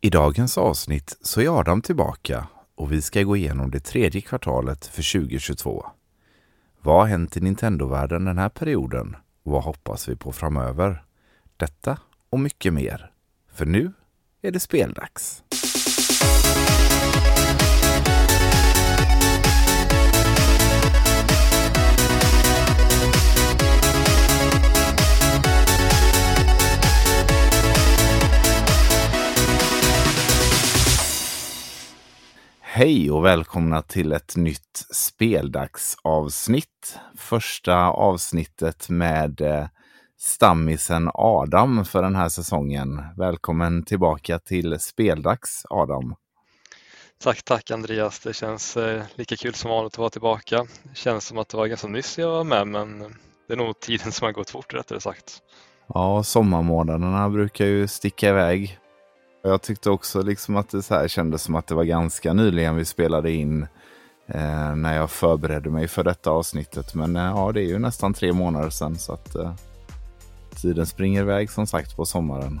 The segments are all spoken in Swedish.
I dagens avsnitt så är Adam tillbaka och vi ska gå igenom det tredje kvartalet för 2022. Vad har hänt i Nintendo-världen den här perioden och vad hoppas vi på framöver? Detta och mycket mer. För nu är det speldags. Hej och välkomna till ett nytt speldagsavsnitt. Första avsnittet med eh, stammisen Adam för den här säsongen. Välkommen tillbaka till Speldags Adam. Tack, tack Andreas. Det känns eh, lika kul som vanligt att vara tillbaka. Det känns som att det var ganska nyss jag var med, men det är nog tiden som har gått fort rättare sagt. Ja, sommarmånaderna brukar ju sticka iväg jag tyckte också liksom att det så här kändes som att det var ganska nyligen vi spelade in eh, när jag förberedde mig för detta avsnittet. Men eh, ja, det är ju nästan tre månader sedan så att eh, tiden springer iväg som sagt på sommaren.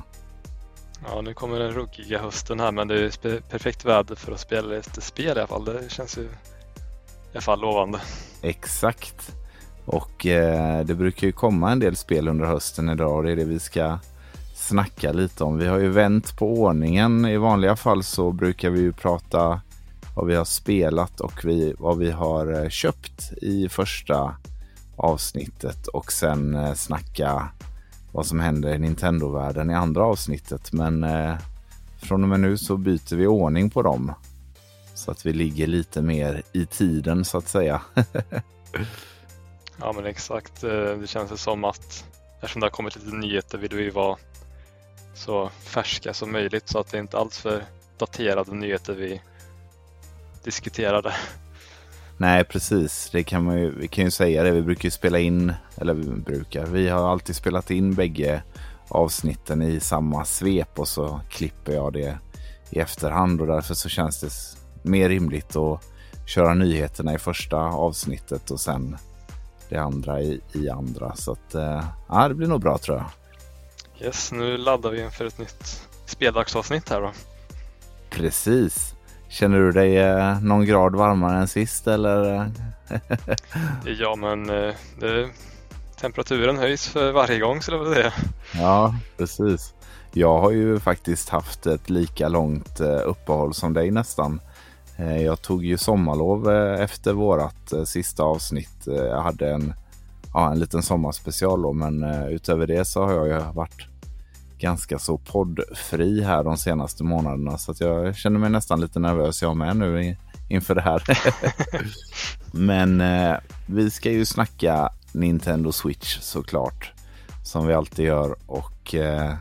Ja, nu kommer den ruggiga hösten här men det är perfekt väder för att spela lite spel i alla fall. Det känns ju i alla fall lovande. Exakt. Och eh, det brukar ju komma en del spel under hösten idag och det är det vi ska snacka lite om. Vi har ju vänt på ordningen. I vanliga fall så brukar vi ju prata vad vi har spelat och vi, vad vi har eh, köpt i första avsnittet och sen eh, snacka vad som händer i Nintendo-världen i andra avsnittet. Men eh, från och med nu så byter vi ordning på dem. Så att vi ligger lite mer i tiden så att säga. ja men exakt. Eh, det känns som att eftersom det har kommit lite nyheter vill vi vara så färska som möjligt så att det inte är alltför daterade nyheter vi diskuterade. Nej, precis. Det kan man ju, vi kan ju säga det. Vi brukar ju spela in, eller vi brukar, vi har alltid spelat in bägge avsnitten i samma svep och så klipper jag det i efterhand och därför så känns det mer rimligt att köra nyheterna i första avsnittet och sen det andra i, i andra. Så att, eh, ja, det blir nog bra tror jag. Yes, nu laddar vi inför ett nytt speldagsavsnitt här då. Precis. Känner du dig eh, någon grad varmare än sist eller? ja, men eh, det, temperaturen höjs för varje gång skulle jag vilja säga. Ja, precis. Jag har ju faktiskt haft ett lika långt eh, uppehåll som dig nästan. Jag tog ju sommarlov efter vårat sista avsnitt. Jag hade en ja, en liten sommarspecial då, men uh, utöver det så har jag ju varit ganska så poddfri här de senaste månaderna så att jag känner mig nästan lite nervös jag med nu inför det här. men uh, vi ska ju snacka Nintendo Switch såklart som vi alltid gör och uh,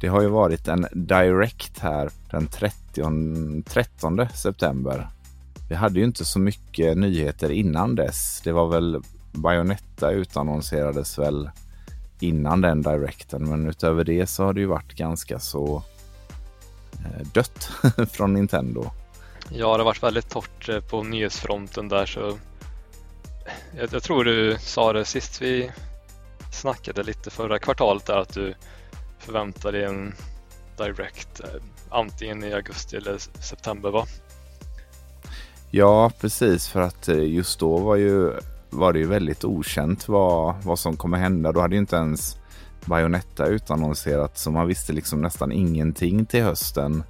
det har ju varit en Direct här den 30, 13 september. Vi hade ju inte så mycket nyheter innan dess. Det var väl Bayonetta utannonserades väl innan den directen. Men utöver det så har det ju varit ganska så eh, dött från Nintendo. Ja, det har varit väldigt torrt eh, på nyhetsfronten där så jag, jag, tror du sa det sist vi snackade lite förra kvartalet där att du förväntar dig en direct eh, antingen i augusti eller september va? Ja, precis för att just då var ju var det ju väldigt okänt vad, vad som kommer hända. Då hade ju inte ens Bayonetta utannonserat så man visste liksom nästan ingenting till hösten.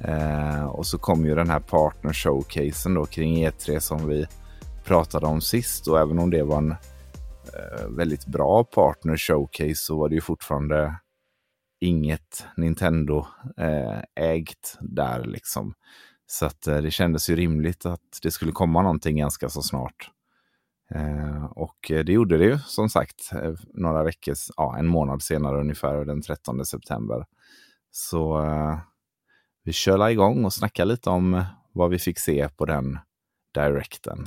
Eh, och så kom ju den här partner showcasen då kring E3 som vi pratade om sist och även om det var en eh, väldigt bra partner showcase så var det ju fortfarande inget Nintendo eh, ägt där liksom. Så att eh, det kändes ju rimligt att det skulle komma någonting ganska så snart. Eh, och det gjorde det ju som sagt eh, några veckor, ja, en månad senare ungefär den 13 september. Så eh, vi kör igång och snackar lite om vad vi fick se på den directen.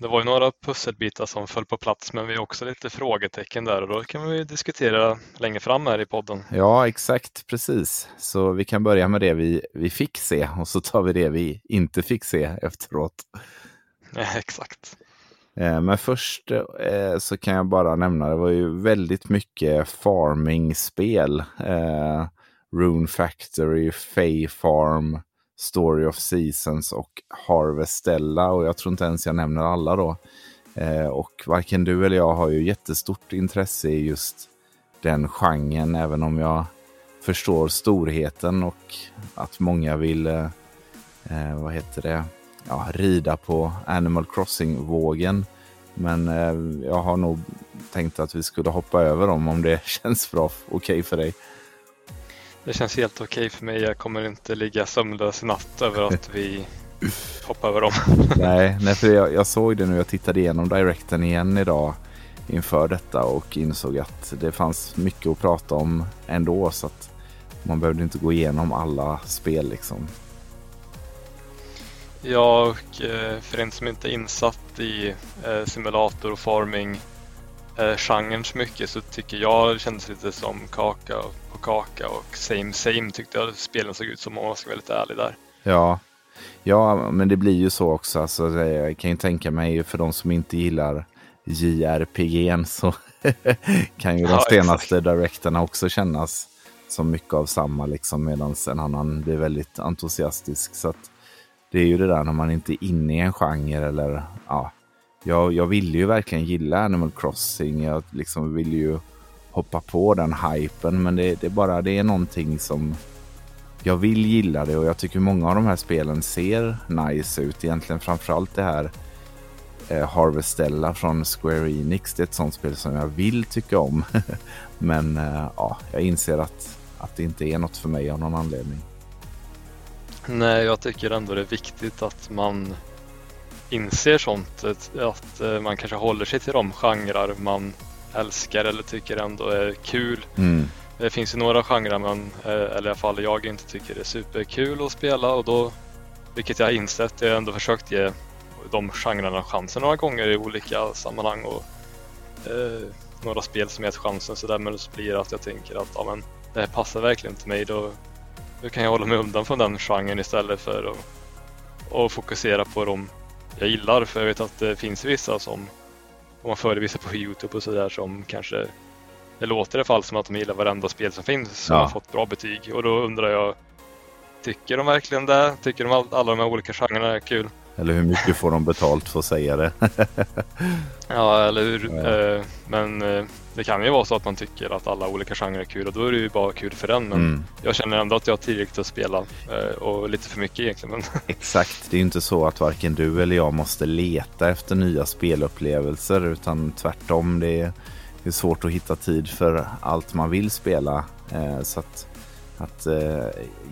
Det var ju några pusselbitar som föll på plats men vi har också lite frågetecken där och då kan vi diskutera längre fram här i podden. Ja, exakt, precis. Så vi kan börja med det vi, vi fick se och så tar vi det vi inte fick se efteråt. Ja, exakt. Eh, men först eh, så kan jag bara nämna, det var ju väldigt mycket farming-spel. Eh, Rune Factory, Fay Farm, Story of Seasons och Harvestella. Och jag tror inte ens jag nämner alla då. Eh, och varken du eller jag har ju jättestort intresse i just den genren, även om jag förstår storheten och att många vill, eh, eh vad heter det, ja, rida på Animal Crossing-vågen. Men eh, jag har nog tänkt att vi skulle hoppa över dem om det känns bra okej okay för dig. Det känns helt okej okay för mig. Jag kommer inte ligga sömnlös i natt över att vi hoppar över dem. nej, nej, för jag, jag såg det nu. Jag tittade igenom direkten igen idag inför detta och insåg att det fanns mycket att prata om ändå. Så att man behövde inte gå igenom alla spel liksom. Ja, och eh, för en som inte är insatt i eh, simulator och farming eh, genren så mycket så tycker jag det kändes lite som kaka på kaka och same same tyckte jag spelen såg ut som om jag ska vara lite ärlig där. Ja, ja men det blir ju så också. Alltså, jag kan ju tänka mig för de som inte gillar JRPG så kan ju de ja, senaste exakt. directerna också kännas som mycket av samma liksom medan en annan blir väldigt entusiastisk. Så det är ju det där när man inte är inne i en genre eller ja. Jag, jag ville ju verkligen gilla Animal Crossing. Jag liksom ville ju hoppa på den hypen men det, det är bara det är någonting som jag vill gilla det och jag tycker många av de här spelen ser nice ut. Egentligen framförallt det här eh, Harvestella från Square Enix. Det är ett sånt spel som jag vill tycka om. men eh, ja, jag inser att att det inte är något för mig av någon anledning. Nej, jag tycker ändå det är viktigt att man inser sånt. Att eh, man kanske håller sig till de genrer man älskar eller tycker ändå är kul. Mm. Det finns ju några genrer man, eh, eller i alla fall jag inte tycker är superkul att spela och då, vilket jag har insett, jag har ändå försökt ge de genrerna chansen några gånger i olika sammanhang och eh, några spel som gett chansen sådär men så blir det att jag tänker att ja, men, det här passar verkligen inte mig då, då kan jag hålla mig undan från den genren istället för att och fokusera på dem jag gillar för jag vet att det finns vissa som om man följer vissa på Youtube och sådär som kanske det låter i alla fall som att de gillar varenda spel som finns som ja. har fått bra betyg och då undrar jag Tycker de verkligen det? Tycker de att alla de här olika genrerna är kul? Eller hur mycket får de betalt för att säga det? ja, eller hur. Ja. Eh, men eh, det kan ju vara så att man tycker att alla olika genrer är kul och då är det ju bara kul för den. Men mm. jag känner ändå att jag har tillräckligt att spela eh, och lite för mycket egentligen. Exakt, det är ju inte så att varken du eller jag måste leta efter nya spelupplevelser utan tvärtom. Det är, det är svårt att hitta tid för allt man vill spela. Så att, att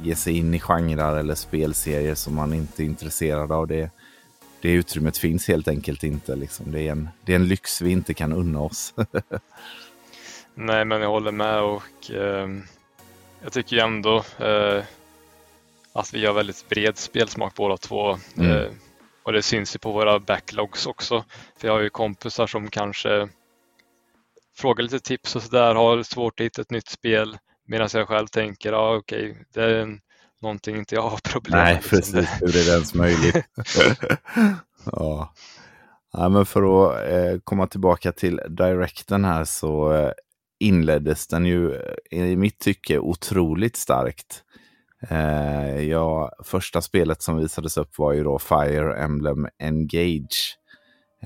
ge sig in i genrer eller spelserier som man inte är intresserad av det det utrymmet finns helt enkelt inte. Liksom. Det, är en, det är en lyx vi inte kan unna oss. Nej, men jag håller med och eh, jag tycker ändå eh, att vi har väldigt bred spelsmak båda två. Mm. Eh, och det syns ju på våra backlogs också. För jag har ju kompisar som kanske frågar lite tips och sådär, har svårt att hitta ett nytt spel medan jag själv tänker, ja okej, okay, det är en någonting inte jag har problem med. Nej, liksom. precis. Hur är det ens möjligt? ja. ja. men för att eh, komma tillbaka till direkten här så eh, inleddes den ju eh, i mitt tycke otroligt starkt. Eh, ja, första spelet som visades upp var ju då Fire Emblem Engage.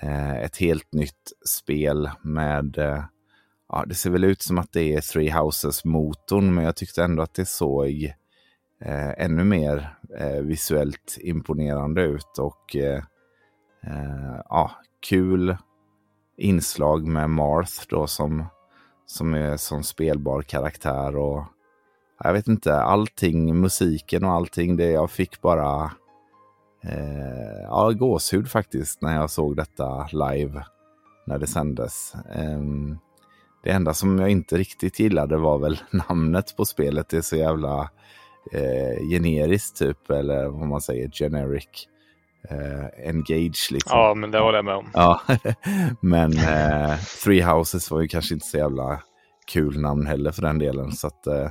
Eh, ett helt nytt spel med eh, Ja, det ser väl ut som att det är Three Houses-motorn, men jag tyckte ändå att det såg eh, ännu mer eh, visuellt imponerande ut och eh, eh, ja, kul inslag med Marth då som, som är som spelbar karaktär och jag vet inte, allting, musiken och allting, det jag fick bara eh, ja, gåshud faktiskt när jag såg detta live när det sändes. Eh, det enda som jag inte riktigt gillade var väl namnet på spelet. Det är så jävla eh, generiskt typ, eller vad man säger, generic. Eh, engage liksom. Ja, men det håller jag med om. Ja, men eh, Three Houses var ju kanske inte så jävla kul namn heller för den delen. Så att, eh,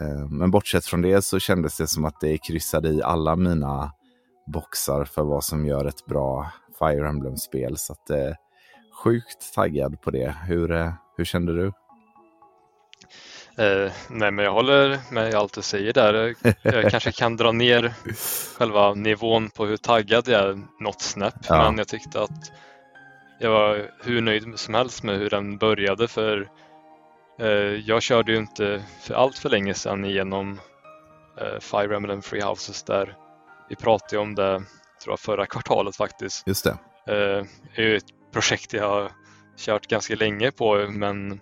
eh, men bortsett från det så kändes det som att det kryssade i alla mina boxar för vad som gör ett bra Fire Emblem-spel. Så att, eh, sjukt taggad på det. Hur, eh, hur kände du? Eh, nej, men jag håller med allt du säger där. Jag kanske kan dra ner själva nivån på hur taggad jag är något snäpp, ja. men jag tyckte att jag var hur nöjd som helst med hur den började för eh, jag körde ju inte för allt för länge sedan igenom eh, Fire Emblem Free Houses där vi pratade om det tror jag förra kvartalet faktiskt. Just det. Eh, det är ju ett projekt jag har kört ganska länge på men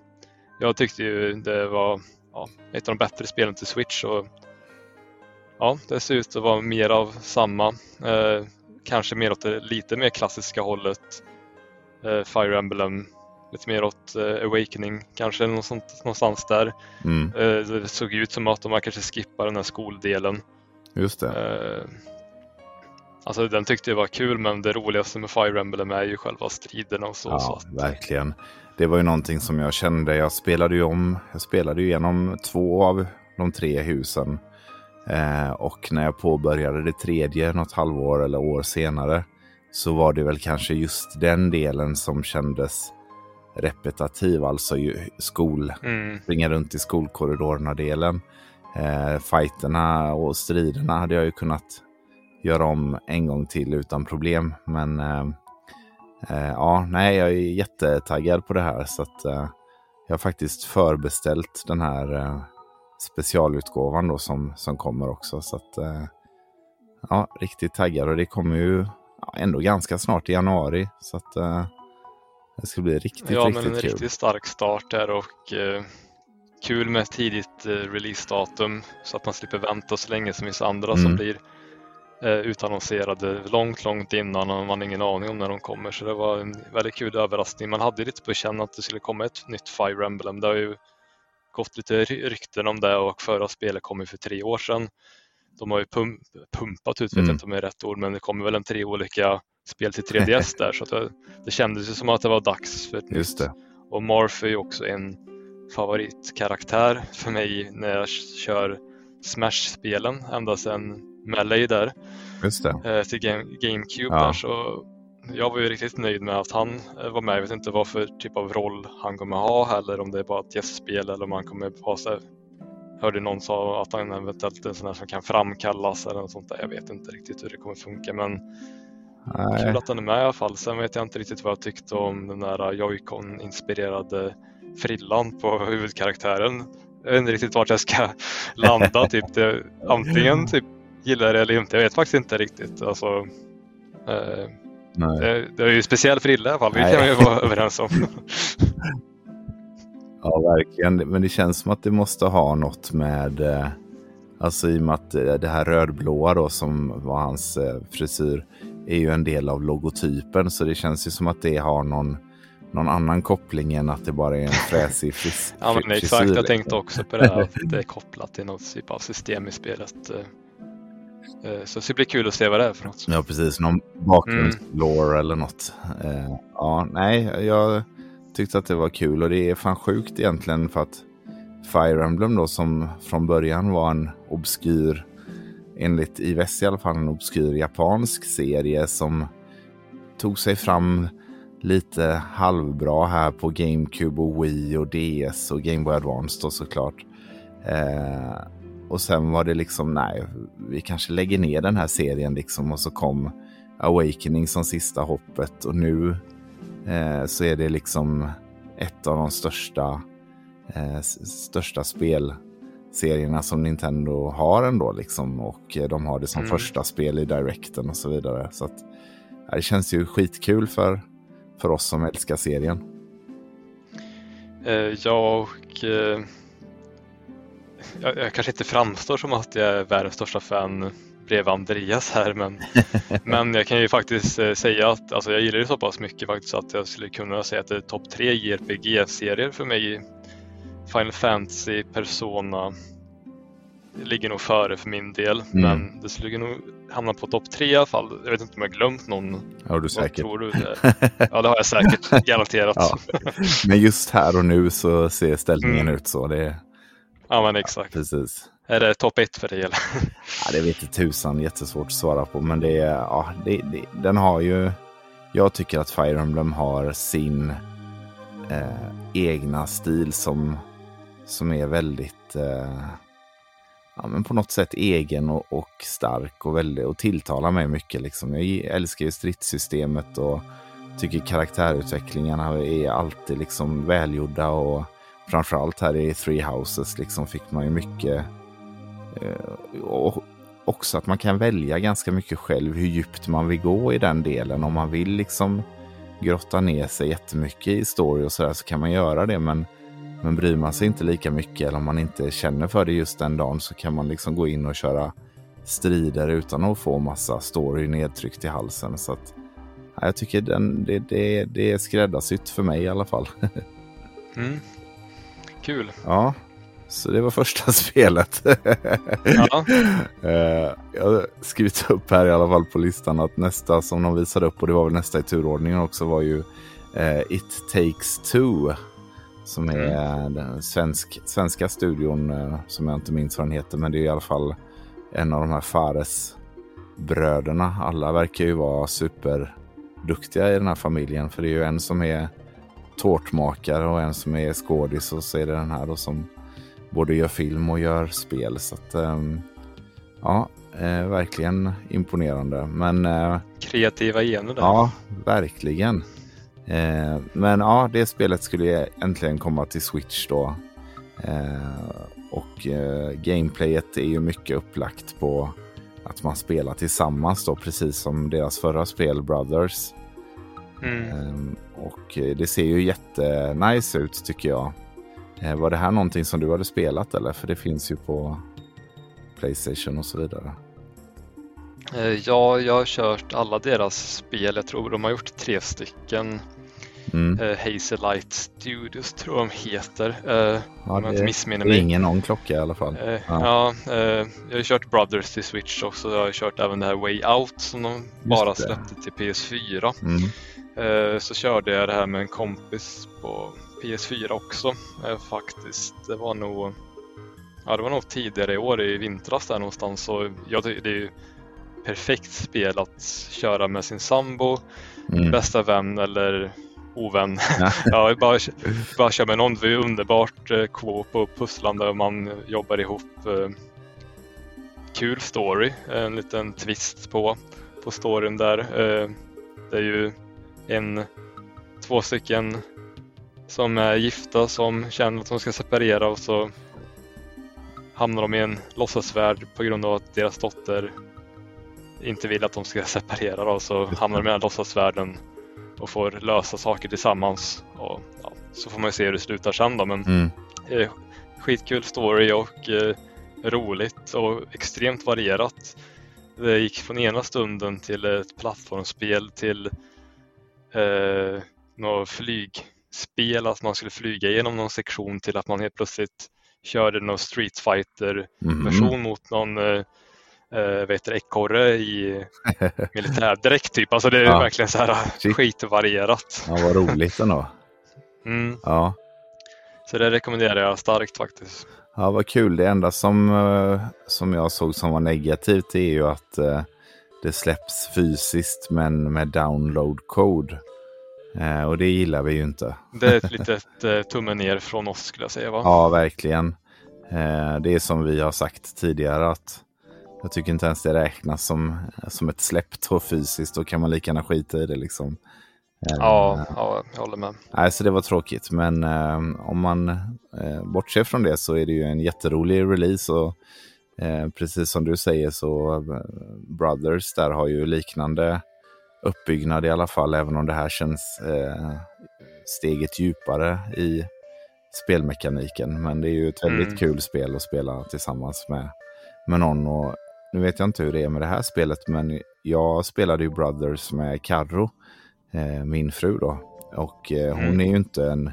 jag tyckte ju det var ja, ett av de bättre spelen till Switch. Och, ja, det ser ut att vara mer av samma. Eh, kanske mer åt det lite mer klassiska hållet. Eh, Fire Emblem, lite mer åt eh, Awakening kanske någonstans, någonstans där. Mm. Eh, det såg ut som att de kanske skippar den här skoldelen. Just det. Alltså den tyckte jag var kul men det roligaste med Fire Emblem är ju själva striderna och så. Ja, så att... verkligen det var ju någonting som jag kände. Jag spelade ju om. Jag spelade ju igenom två av de tre husen. Eh, och när jag påbörjade det tredje något halvår eller år senare så var det väl kanske just den delen som kändes repetitiv, alltså skol, mm. springa runt i skolkorridorerna-delen. Eh, fighterna och striderna hade jag ju kunnat göra om en gång till utan problem. Men eh, Eh, ja, nej, jag är jättetaggad på det här. Så att, eh, jag har faktiskt förbeställt den här specialutgåvan då som, som kommer också. Så att, ja, riktigt taggad och det kommer ju ja, ändå ganska snart i januari. Så att eh, det ska bli riktigt, ja, riktigt men en kul. riktigt stark start där och eh, kul med tidigt eh, releasedatum så att man slipper vänta så länge som vissa andra mm. som blir utannonserade långt, långt innan och man hade ingen aning om när de kommer. Så det var en väldigt kul överraskning. Man hade lite på känn att det skulle komma ett nytt Fire Emblem. Det har ju gått lite rykten om det och förra spelet kom ju för tre år sedan. De har ju pump, pumpat ut, vet mm. inte om det är rätt ord, men det kommer väl en tre olika spel till 3DS där så det, det kändes ju som att det var dags för ett Just det. Och Morph är ju också en favoritkaraktär för mig när jag kör Smash-spelen ända sedan Melee där. Just det. Eh, till Game, GameCube ja. där så jag var ju riktigt nöjd med att han eh, var med. Jag vet inte vad för typ av roll han kommer ha heller, om det är bara ett gästspel eller om han kommer ha så Hörde någon sa att han eventuellt är en sån här som kan framkallas eller något sånt där. Jag vet inte riktigt hur det kommer funka men Nej. kul att han är med i alla fall. Sen vet jag inte riktigt vad jag tyckte om den där Joy-Con inspirerade frillan på huvudkaraktären. Jag vet inte riktigt vart jag ska landa. typ det, antingen typ gillar det eller inte. Jag vet faktiskt inte riktigt. Alltså, eh, det, det, är ju speciell frilla i alla fall, det kan vi vara överens om. ja, verkligen. Men det känns som att det måste ha något med, eh, alltså i och med att eh, det här rödblåa då som var hans eh, frisyr är ju en del av logotypen. Så det känns ju som att det har någon någon annan koppling än att det bara är en fräsig frisyr. ja, men exakt. Jag tänkte också på det, att det är kopplat till något typ av system i spelet. Eh, så det ska bli kul att se vad det är för något. Ja, precis. Någon bakgrundslore mm. eller något. Eh, ja, nej, jag tyckte att det var kul och det är fan sjukt egentligen för att Fire Emblem då som från början var en obskyr, enligt IVS i alla fall, en obskyr japansk serie som tog sig fram lite halvbra här på GameCube och Wii och DS och Game Boy Advance då såklart. Eh, och sen var det liksom, nej, vi kanske lägger ner den här serien liksom och så kom Awakening som sista hoppet och nu eh, så är det liksom ett av de största, eh, största spelserierna som Nintendo har ändå liksom och de har det som mm. första spel i Directen och så vidare. Så att, det känns ju skitkul för, för oss som älskar serien. Eh, ja, och eh, jag, jag, kanske inte framstår som att jag är världens största fan bredvid Andreas här men, men jag kan ju faktiskt eh, säga att alltså, jag gillar det så pass mycket faktiskt att jag skulle kunna säga att det är topp tre JRPG-serier för mig. Final Fantasy, Persona ligger nog före för min del mm. men det skulle nog hamna på topp tre i alla fall. Jag vet inte om jag glömt någon. Har du säkert? Tror du? Ja det har jag säkert, garanterat. ja. Men just här och nu så ser ställningen mm. ut så. Det Ja men exakt. Ja, precis. Är det topp ett för dig eller? Ja, det vet inte tusan, jättesvårt att svara på. Men det, ja, det, det, den har ju jag tycker att Fire Emblem har sin eh, egna stil som, som är väldigt eh, ja, men på något sätt egen och, och, stark och, väldigt, och tilltalar mig mycket. Liksom. Jag älskar ju stridssystemet och tycker karaktärutvecklingarna är alltid liksom välgjorda och framförallt här i Three Houses liksom fick man ju mycket eh, och också att man kan välja ganska mycket själv hur djupt man vill gå i den delen. Om man vill liksom grotta ner sig jättemycket i story och sådär så kan man göra det. Men, men bryr man sig inte lika mycket eller om man inte känner för det just den dagen så kan man liksom gå in och köra strider utan att få massa story nedtryckt i halsen. Så att, ja, jag tycker den, det, det, det är skräddarsytt för mig i alla fall. mm. Kul. Ja, så det var första spelet. ja. Eh, jag har skrivit upp här i alla fall på listan att nästa som de visade upp, och det var väl nästa i turordningen också, var ju uh, It takes two. Som är mm. den svensk, svenska studion, uh, som jag inte minns vad den heter, men det är i alla fall en av de här Fares-bröderna. Alla verkar ju vara superduktiga i den här familjen, för det är ju en som är tårtmakare och en som är skådis och så är det den här då som både gör film och gör spel. Så att, um, ja, eh, verkligen imponerande. Men, eh, Kreativa gener där. Ja, verkligen. Eh, men ja, det spelet skulle äntligen komma till Switch då. Och gameplayet är ju mycket upplagt på att man spelar tillsammans då, precis som deras förra spel Brothers. Mm. Ehm, och det ser ju jättenice ut tycker jag. Eh, var det här någonting som du hade spelat eller? För det finns ju på Playstation och så vidare. Eh, ja, jag har kört alla deras spel. Jag tror de har gjort tre stycken. Mm. Hazelight Studios tror jag de heter. Ja, om jag inte missminner mig. Ingen någon klocka i alla fall. Ja, ja jag har kört Brothers till Switch också. Jag har kört även det här Way Out som de Just bara släppte till PS4. Mm. Så körde jag det här med en kompis på PS4 också eh, faktiskt. Det var nog Ja, det var nog tidigare i år i vintras där någonstans. Så jag tycker det är perfekt spel att köra med sin sambo, mm. bästa vän eller ovän. Ja. ja, bara, bara köra med någon. Det är underbart eh, co och pusslande och man jobbar ihop. Eh, kul story, en liten twist på, på storyn där. Eh, det är ju en, två stycken som är gifta som känner att de ska separera och så hamnar de i en låtsasvärld på grund av att deras dotter inte vill att de ska separera då, så hamnar de i den här låtsasvärlden och får lösa saker tillsammans. Och, ja, så får man ju se hur det slutar sen då men mm. eh, skitkul story och eh, roligt och extremt varierat. Det gick från ena stunden till ett plattformsspel till eh, något flyg spel att man skulle flyga igenom någon sektion till att man helt plötsligt körde någon Street Fighter version mm. mot någon uh, vet ekorre i militärdräkt typ. Alltså det är ja. verkligen så här Shit. skitvarierat. Ja, vad roligt ändå. mm. Ja. Så det rekommenderar jag starkt faktiskt. Ja, vad kul. Det enda som, som jag såg som var negativt är ju att det släpps fysiskt men med download code. Eh, och det gillar vi ju inte. Det är ett litet eh, tumme ner från oss skulle jag säga va? Ja, verkligen. Eh, det är som vi har sagt tidigare att jag tycker inte ens det räknas som, som ett släpp fysiskt. Då kan man lika gärna skita i det liksom. Ja, ja jag håller med. Nej, så det var tråkigt. Men eh, om man eh, bortser från det så är det ju en jätterolig release. Och eh, precis som du säger så eh, Brothers där har ju liknande uppbyggnad i alla fall, även om det här känns eh, steget djupare i spelmekaniken. Men det är ju ett väldigt mm. kul spel att spela tillsammans med, med någon. Och nu vet jag inte hur det är med det här spelet, men jag spelade ju Brothers med Carro, eh, min fru då. Och eh, hon mm. är ju inte en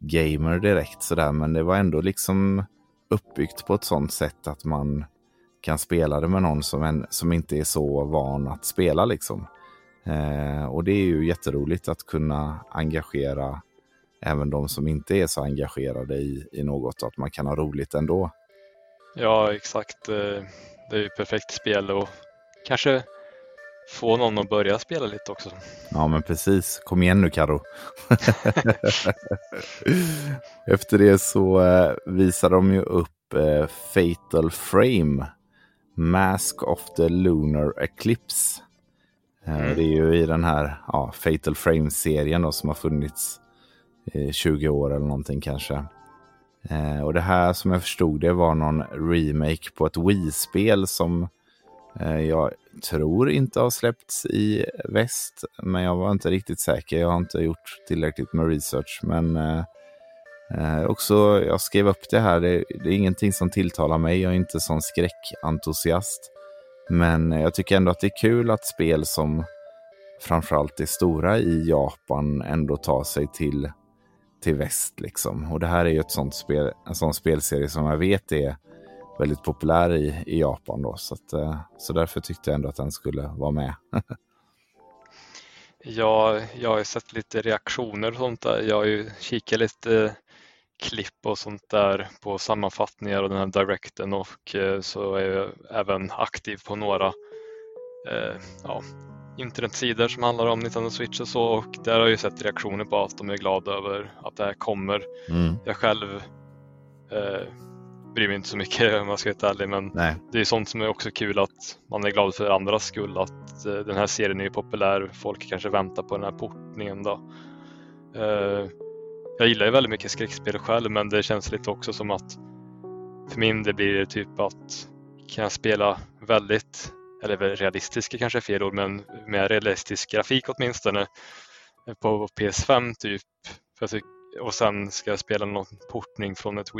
gamer direkt sådär, men det var ändå liksom uppbyggt på ett sånt sätt att man kan spela det med någon som, en, som inte är så van att spela liksom. Eh, och det är ju jätteroligt att kunna engagera även de som inte är så engagerade i, i något och att man kan ha roligt ändå. Ja, exakt. Eh, det är ju perfekt spel och kanske få någon att börja spela lite också. Ja, men precis. Kom igen nu, Karo. Efter det så eh, visar de ju upp eh, Fatal Frame, Mask of the Lunar Eclipse. Eh, mm. Det är ju i den här ja, Fatal Frame-serien som har funnits i 20 år eller någonting kanske. Eh, och det här som jag förstod det var någon remake på ett Wii-spel som Eh, jag tror inte har släppts i väst. Men jag var inte riktigt säker. Jag har inte gjort tillräckligt med research. Men eh, eh, också, jag skrev upp det här. Det, det, är ingenting som tilltalar mig. Jag är inte sån skräckentusiast. Men jag tycker ändå att det är kul att spel som framförallt är stora i Japan ändå tar sig till till väst. Liksom. Och det här är ju ett sånt spel, en sån spelserie som jag vet är väldigt populär i, i Japan. Då, så, att, eh, så därför tyckte jag ändå att den skulle vara med. ja, jag har ju sett lite reaktioner och sånt där. Jag har ju kikat lite klipp och sånt där på sammanfattningar och den här directen och eh, så är jag även aktiv på några eh, ja, internetsidor som handlar om Nintendo Switch och så och där har jag ju sett reaktioner på att de är glada över att det här kommer. Mm. Jag själv eh, bryr mig inte så mycket om jag ska vara ärlig men Nej. det är sånt som är också kul att man är glad för andras skull att eh, den här serien är populär. Folk kanske väntar på den här portningen då. Eh, jag gillar ju väldigt mycket skräckspel själv men det känns lite också som att för min del blir det typ att kan jag spela väldigt eller realistiska kanske är fel ord, men med realistisk grafik åtminstone på PS5 typ. och sen ska jag spela någon portning från ett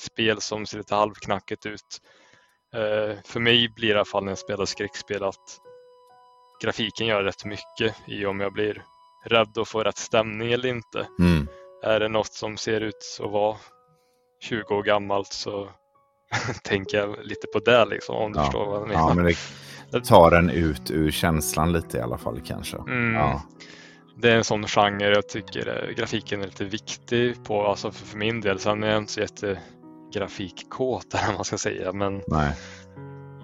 Wii-spel som ser lite halvknackigt ut. Eh, för mig blir det i alla fall när jag spelar skräckspel att grafiken gör rätt mycket i om jag blir rädd och får rätt stämning eller inte. Mm. Är det något som ser ut att vara 20 år gammalt så tänker jag lite på det liksom om du ja. förstår vad jag menar. Ja, men det, tar den ut ur känslan lite i alla fall kanske. Mm. Ja. Det är en sån genre jag tycker eh, grafiken är lite viktig på, alltså för, för min del. Sen är jag inte så jättegrafikkåt eller man ska säga, men Nej.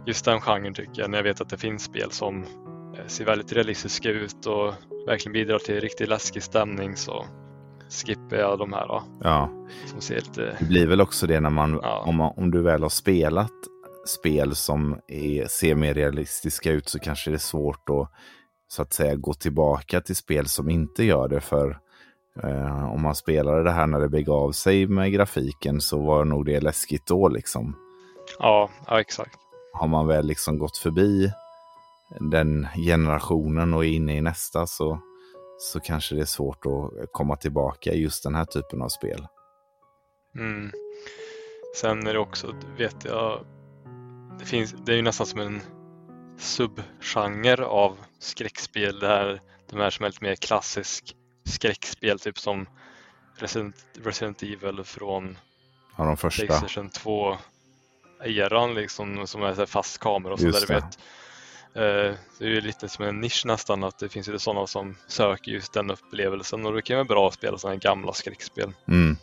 just den genren tycker jag, när jag vet att det finns spel som eh, ser väldigt realistiska ut och verkligen bidrar till riktigt läskig stämning så skippar jag de här. Då, ja. Som ser lite... Det blir väl också det när man, ja. om, man, om du väl har spelat spel som är, ser mer realistiska ut så kanske det är svårt att så att säga gå tillbaka till spel som inte gör det. För eh, om man spelade det här när det begav sig med grafiken så var nog det läskigt då liksom. Ja, ja exakt. Har man väl liksom gått förbi den generationen och är inne i nästa så, så kanske det är svårt att komma tillbaka i just den här typen av spel. Mm. Sen är det också, vet jag, det, finns, det är ju nästan som en subgenre av skräckspel. Det här, de här som är lite mer klassisk skräckspel, typ som Resident, Resident Evil från ja, de första. Playstation 2-eran liksom, som är fast kamera och så där. Vet. Eh, det är ju lite som en nisch nästan att det finns ju sådana som söker just den upplevelsen och det kan vara bra att spela sådana gamla skräckspel. Mm.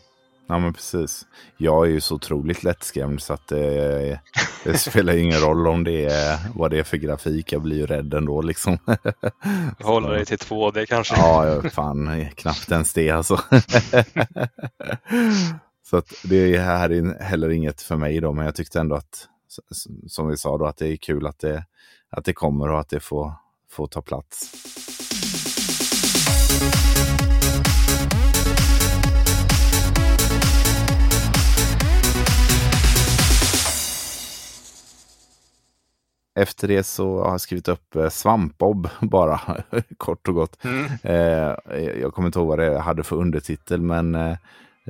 Ja men precis. Jag är ju så otroligt lättskrämd så att det, det spelar ingen roll om det är vad det är för grafik. Jag blir ju rädd ändå liksom. Håller dig till 2D kanske? Ja, fan knappt ens det alltså. så att det här är heller inget för mig då, men jag tyckte ändå att som vi sa då att det är kul att det, att det kommer och att det får, får ta plats. Efter det så har jag skrivit upp eh, Svampbob bara, kort och gott. Mm. Eh, jag kommer inte ihåg vad det hade för undertitel, men eh,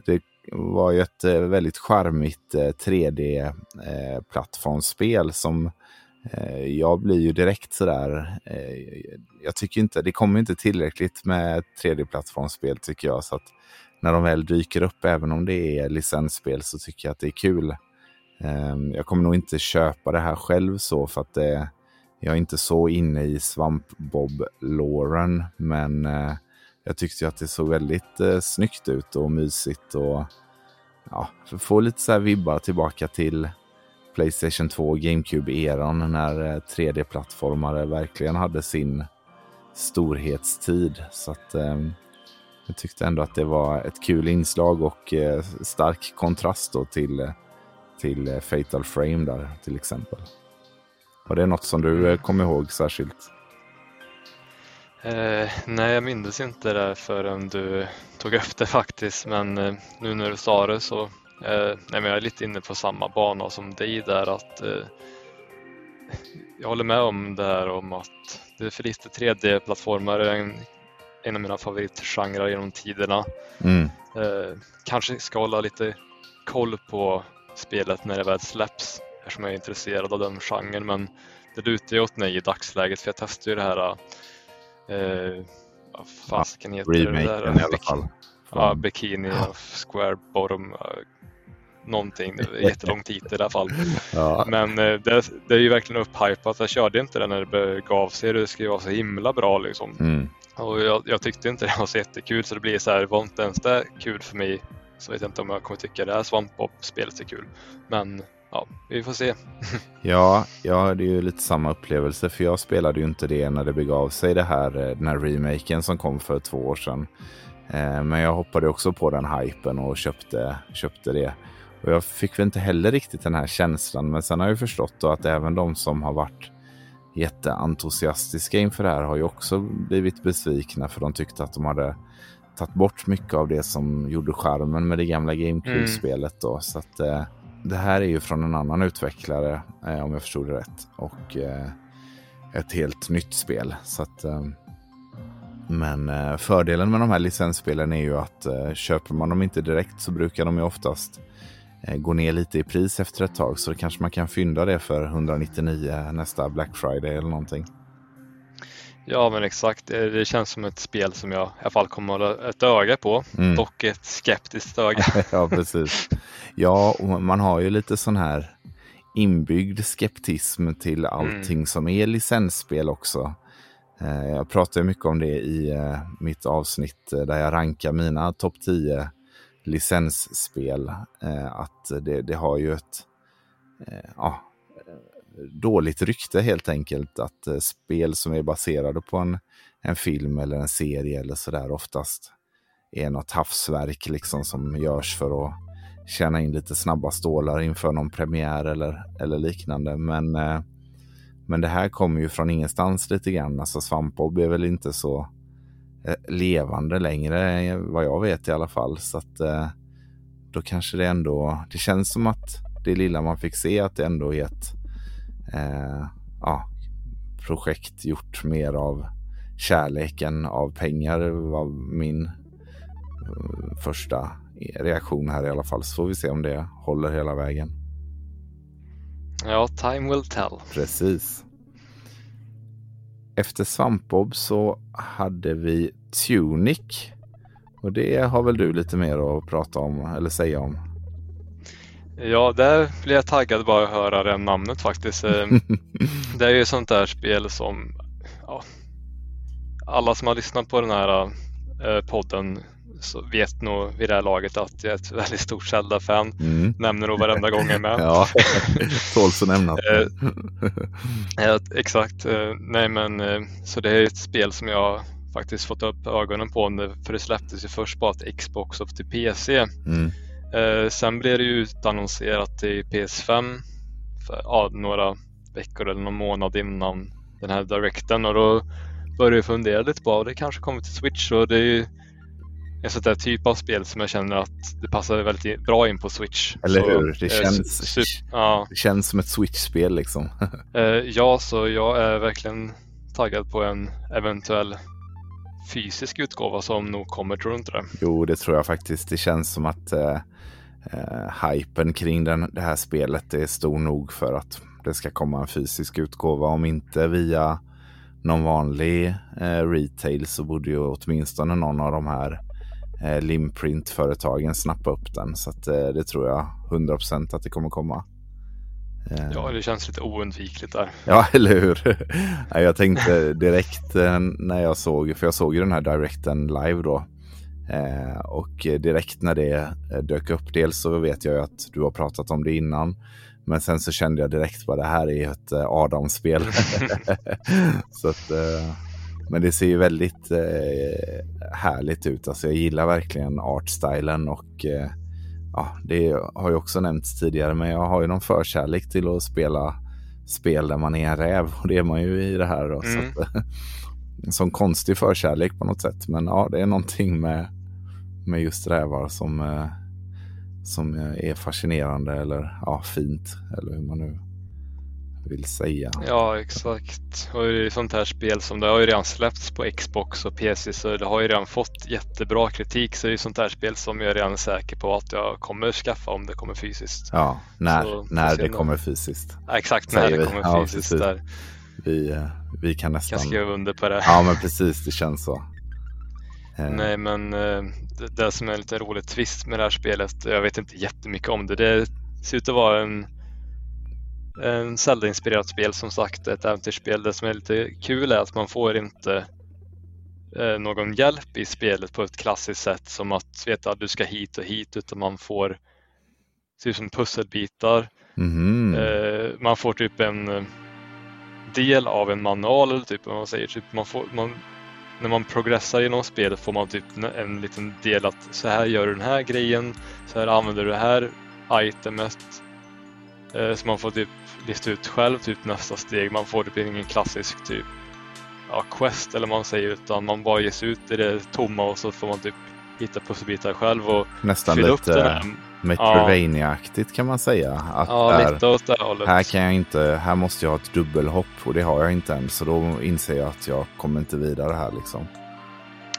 det var ju ett eh, väldigt charmigt 3D-plattformsspel som jag blir ju direkt sådär. jag tycker inte, det kommer inte tillräckligt med 3D-plattformsspel tycker jag. Så att när de väl dyker upp, även om det är licensspel, så tycker jag att det är kul. Ehm, jag kommer nog inte köpa det här själv så för att det, jag är inte så inne i svampbob-låren. Men eh, jag tyckte att det såg väldigt eh, snyggt ut och mysigt. och ja, Få lite så här vibbar tillbaka till, Playstation 2 och GameCube-eran när eh, 3D-plattformare verkligen hade sin storhetstid. Så att eh, jag tyckte ändå att det var ett kul inslag och eh, stark kontrast då till, eh, till Fatal Frame där till exempel. Var det något som du eh, kom ihåg särskilt? Eh, nej, jag minns inte det förrän du tog upp det faktiskt, men eh, nu när du sa det så eh, nej, men jag är lite inne på samma bana som dig där att eh, jag håller med om det här om att det är för lite 3D-plattformar är en, en av mina favoritgenrer genom tiderna. Mm. Eh, kanske ska hålla lite koll på spelet när det väl släpps eftersom jag är intresserad av den genren men det lutar ju åt nej i dagsläget för jag testar ju det här eh, vad fasiken heter det där? i alla fall. Ja, Bikini ja. Square Bottom någonting. Det är jättelång titel i alla fall. Ja. Men eh, det, det, är ju verkligen upphypat. Jag körde inte det när det begav sig. Det skulle vara så himla bra liksom. Mm. Och jag, jag, tyckte inte det var så jättekul så det blir så här, var inte ens det kul för mig så vet jag inte om jag kommer tycka det här Svampbob-spelet är kul. Men ja, vi får se. ja, jag hade ju lite samma upplevelse för jag spelade ju inte det när det begav sig det här, eh, den här remaken som kom för två år sedan. Eh, men jag hoppade också på den hypen och köpte, köpte det. Och jag fick väl inte heller riktigt den här känslan, men sen har jag förstått att även de som har varit jätteentusiastiska inför det här har ju också blivit besvikna för de tyckte att de hade tagit bort mycket av det som gjorde skärmen med det gamla GameCube-spelet. Mm. Så att, eh, det här är ju från en annan utvecklare, eh, om jag förstod det rätt. Och eh, ett helt nytt spel. Så att, eh, men eh, fördelen med de här licensspelen är ju att eh, köper man dem inte direkt så brukar de ju oftast Eh, ner lite i pris efter ett tag. Så då kanske man kan fynda det för 199 nästa Black Friday eller någonting. Ja men exakt, det känns som ett spel som jag i alla fall kommer hålla ett öga på. Mm. Dock ett skeptiskt öga. ja precis. Ja, och man har ju lite sån här inbyggd skeptism till allting mm. som är licensspel också. Eh, jag pratar mycket om det i eh, mitt avsnitt där jag rankar mina topp 10 licensspel. Eh, att det, det, har ju ett eh, ja, dåligt rykte helt enkelt. Att eh, spel som är baserade på en, en film eller en serie eller sådär oftast är något havsverk liksom som görs för att tjäna in lite snabba stålar inför någon premiär eller, eller liknande. Men, eh, men det här kommer ju från ingenstans lite grann. Alltså Svampbob är väl inte så eh, levande längre, eh, vad jag vet i alla fall. Så att eh, då kanske det ändå, det känns som att det lilla man fick se att det ändå är ett eh, ja, projekt gjort mer av kärleken av pengar var min eh, första reaktion här i alla fall. Så får vi se om det håller hela vägen. Ja, time will tell. Precis. Efter Svampbob så hade vi Tunic. Och det har väl du lite mer att prata om eller säga om? Ja, där blir jag taggad bara att höra det namnet faktiskt. Eh, det är ju sånt där spel som ja, alla som har lyssnat på den här eh, podden vet nog vid det här laget att jag är ett väldigt stort Zelda-fan. Mm. Nämner nog varenda gång jag är med. ja, tåls att nämna. eh, exakt. Nej men så det är ett spel som jag faktiskt fått upp ögonen på för det släpptes ju först bara till Xbox och till PC. Mm. Eh, sen blev det ju utannonserat till PS5 för ja, några veckor eller någon månad innan den här direkten och då började jag fundera lite på det kanske kommer till Switch och det är ju en sån där typ av spel som jag känner att det passar väldigt bra in på Switch. Eller så, hur? Det, eh, känns, ja. det känns som ett Switch-spel liksom. eh, ja, så jag är verkligen taggad på en eventuell fysisk utgåva som nog kommer, tror du inte det? Jo, det tror jag faktiskt. Det känns som att eh, eh, hypen kring den, det här spelet är stor nog för att det ska komma en fysisk utgåva. Om inte via någon vanlig eh, retail så borde ju åtminstone någon av de här eh, Limprint-företagen snappa upp den. Så att, eh, det tror jag 100% att det kommer komma. Eh. Ja, det känns lite oundvikligt där. Ja, eller hur? jag tänkte direkt eh, när jag såg, för jag såg ju den här directen live då. Eh, och direkt när det dök upp, dels så vet jag ju att du har pratat om det innan. Men sen så kände jag direkt vad det här är ett eh, Adam-spel. så att, eh, men det ser ju väldigt eh, härligt ut. Alltså jag gillar verkligen artstylen och eh, ja, det har ju också nämnts tidigare, men jag har ju någon förkärlek till att spela spel där man är en räv och det är man ju i det här. Då, mm. så att, en sån konstig förkärlek på något sätt. Men ja, det är någonting med, med just rävar som, eh, som är fascinerande eller ja, fint. Eller hur man nu vill säga. Ja, exakt. Och det är sånt här spel som det har ju redan släppts på Xbox och PC så det har ju redan fått jättebra kritik. Så det är sånt här spel som jag är redan är säker på att jag kommer skaffa om det kommer fysiskt. Ja, när, så, när det kommer fysiskt. Ja, exakt, när det kommer ja, fysiskt. Där. Vi, eh, vi kan nästan... Kan skriva under på det. Ja, men precis, det känns så. Eh. Nej, men eh, det, det som är en lite rolig twist med det här spelet, jag vet inte jättemycket om det, det ser ut att vara en en Zelda-inspirerat spel som sagt, ett äventyrsspel. Det som är lite kul är att man får inte eh, någon hjälp i spelet på ett klassiskt sätt som att veta att du ska hit och hit utan man får typ som pusselbitar. Mm. Man får typ en eh, del av en manual eller typ man säger. Typ man får, man, när man progressar genom spelet får man typ en liten del att så här gör du den här grejen, så här använder du det här itemet. Eh, så man får typ lista ut själv typ nästa steg. Man får typ ingen klassisk typ ja, quest eller man säger utan man bara ger sig ut i det tomma och så får man typ hitta pusselbitar själv och Nästan fylla upp den här. Metroidvania-aktigt kan man säga. Att ja, där, lite åt det hållet. Här, kan jag inte, här måste jag ha ett dubbelhopp och det har jag inte än. Så då inser jag att jag kommer inte vidare här liksom.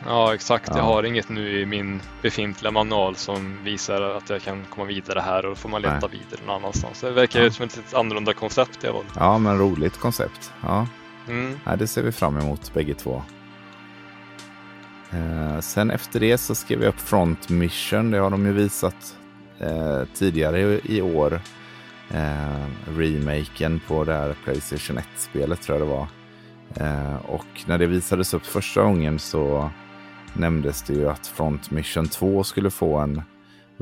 Ja exakt, ja. jag har inget nu i min befintliga manual som visar att jag kan komma vidare här och då får man leta Nej. vidare någon annanstans. Det verkar ju ja. som ett lite annorlunda koncept fall. Ja, men roligt koncept. Ja. Mm. Nej, det ser vi fram emot bägge två. Eh, sen efter det så skrev jag upp Front Mission. Det har de ju visat eh, tidigare i, i år. Eh, remaken på det här Playstation 1-spelet tror jag det var. Eh, och när det visades upp första gången så nämndes det ju att Front Mission 2 skulle få en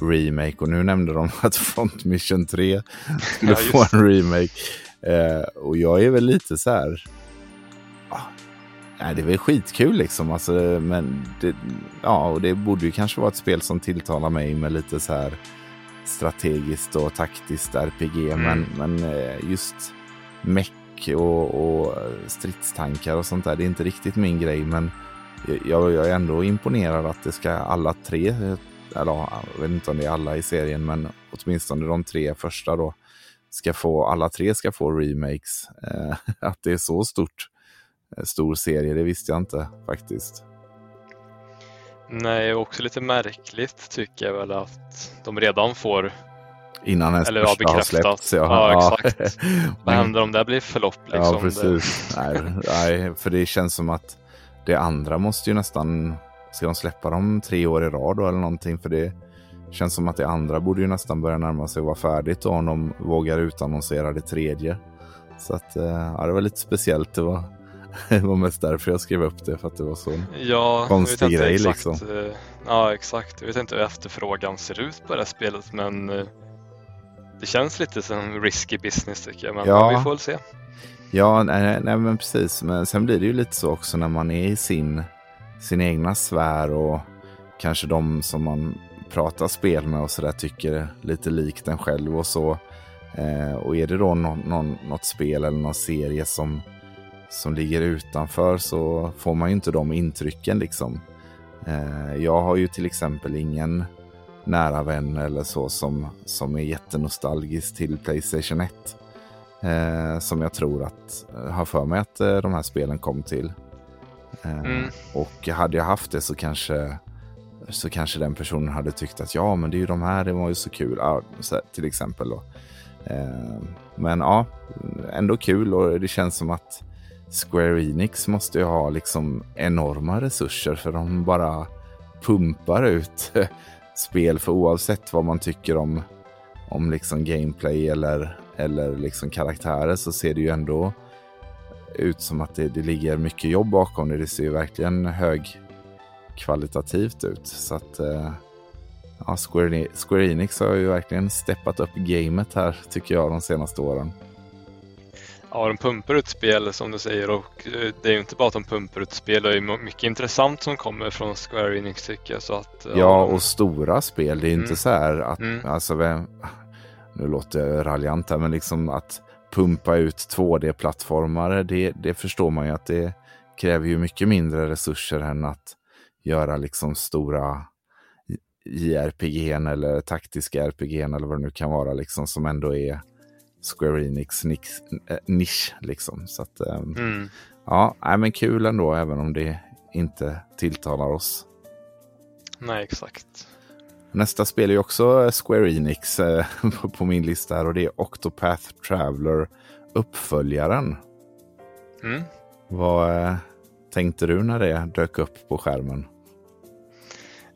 remake och nu nämnde de att Front Mission 3 skulle ja, få en remake. Eh, och jag är väl lite så här... Ah, nej, det är väl skitkul liksom. Alltså, men det, ja, och det borde ju kanske vara ett spel som tilltalar mig med lite så här strategiskt och taktiskt RPG. Mm. Men, men eh, just meck och, och stridstankar och sånt där, det är inte riktigt min grej. Men jag, jag är ändå imponerad att det ska alla tre, eller jag vet inte om det är alla i serien, men åtminstone de tre första då, ska få, alla tre ska få remakes. Eh, att det är så stort, eh, stor serie, det visste jag inte faktiskt. Nej, också lite märkligt tycker jag väl att de redan får Innan ens Eller första har släppts. Ja, ja exakt. Vad händer om det blir förlopp? Liksom? Ja, precis. nej, nej, för det känns som att det andra måste ju nästan, ska de släppa dem tre år i rad då eller någonting? För det känns som att det andra borde ju nästan börja närma sig att vara färdigt då om de vågar utannonsera det tredje. Så att, eh, ja, det var lite speciellt. Det var, det var mest därför jag skrev upp det, för att det var så ja, konstig grej exakt, liksom. Eh, ja, exakt. Jag vet inte hur efterfrågan ser ut på det här spelet, men eh, det känns lite som risky business tycker jag. Men ja. vi får väl se. Ja, nej, nej, men precis. Men sen blir det ju lite så också när man är i sin, sin egna sfär och kanske de som man pratar spel med och sådär tycker lite likt en själv och så. Eh, och är det då någon, någon, något spel eller någon serie som, som ligger utanför så får man ju inte de intrycken liksom. Eh, jag har ju till exempel ingen nära vän eller så som, som är jättenostalgisk till Playstation 1. Eh, som jag tror att, eh, har för mig att eh, de här spelen kom till. Eh, mm. Och hade jag haft det så kanske, så kanske den personen hade tyckt att ja, men det är ju de här, det var ju så kul. Ja, så, till exempel då. Eh, men ja, ändå kul och det känns som att Square Enix måste ju ha liksom enorma resurser för de bara pumpar ut spel för oavsett vad man tycker om, om liksom gameplay eller eller liksom karaktärer så ser det ju ändå ut som att det, det ligger mycket jobb bakom det. Det ser ju verkligen högkvalitativt ut. Så att, eh, ja, Square, Square Enix har ju verkligen steppat upp gamet här tycker jag de senaste åren. Ja, de pumpar ut spel som du säger och eh, det är ju inte bara att de pumpar ut spel, det är mycket intressant som kommer från Square Enix tycker jag. Så att, ja, ja och stora spel. Det är mm. inte så här att, mm. alltså, nu låter jag raljant här, men liksom att pumpa ut 2D-plattformar, det, det förstår man ju att det kräver ju mycket mindre resurser än att göra liksom stora JRPG eller taktiska RPG eller vad det nu kan vara liksom som ändå är Square Enix nix, äh, nisch liksom. Så att, ähm, mm. ja, nej, men kul ändå även om det inte tilltalar oss. Nej, exakt. Nästa spel är också Square Enix äh, på min lista här och det är Octopath Traveler uppföljaren. Mm. Vad äh, tänkte du när det dök upp på skärmen?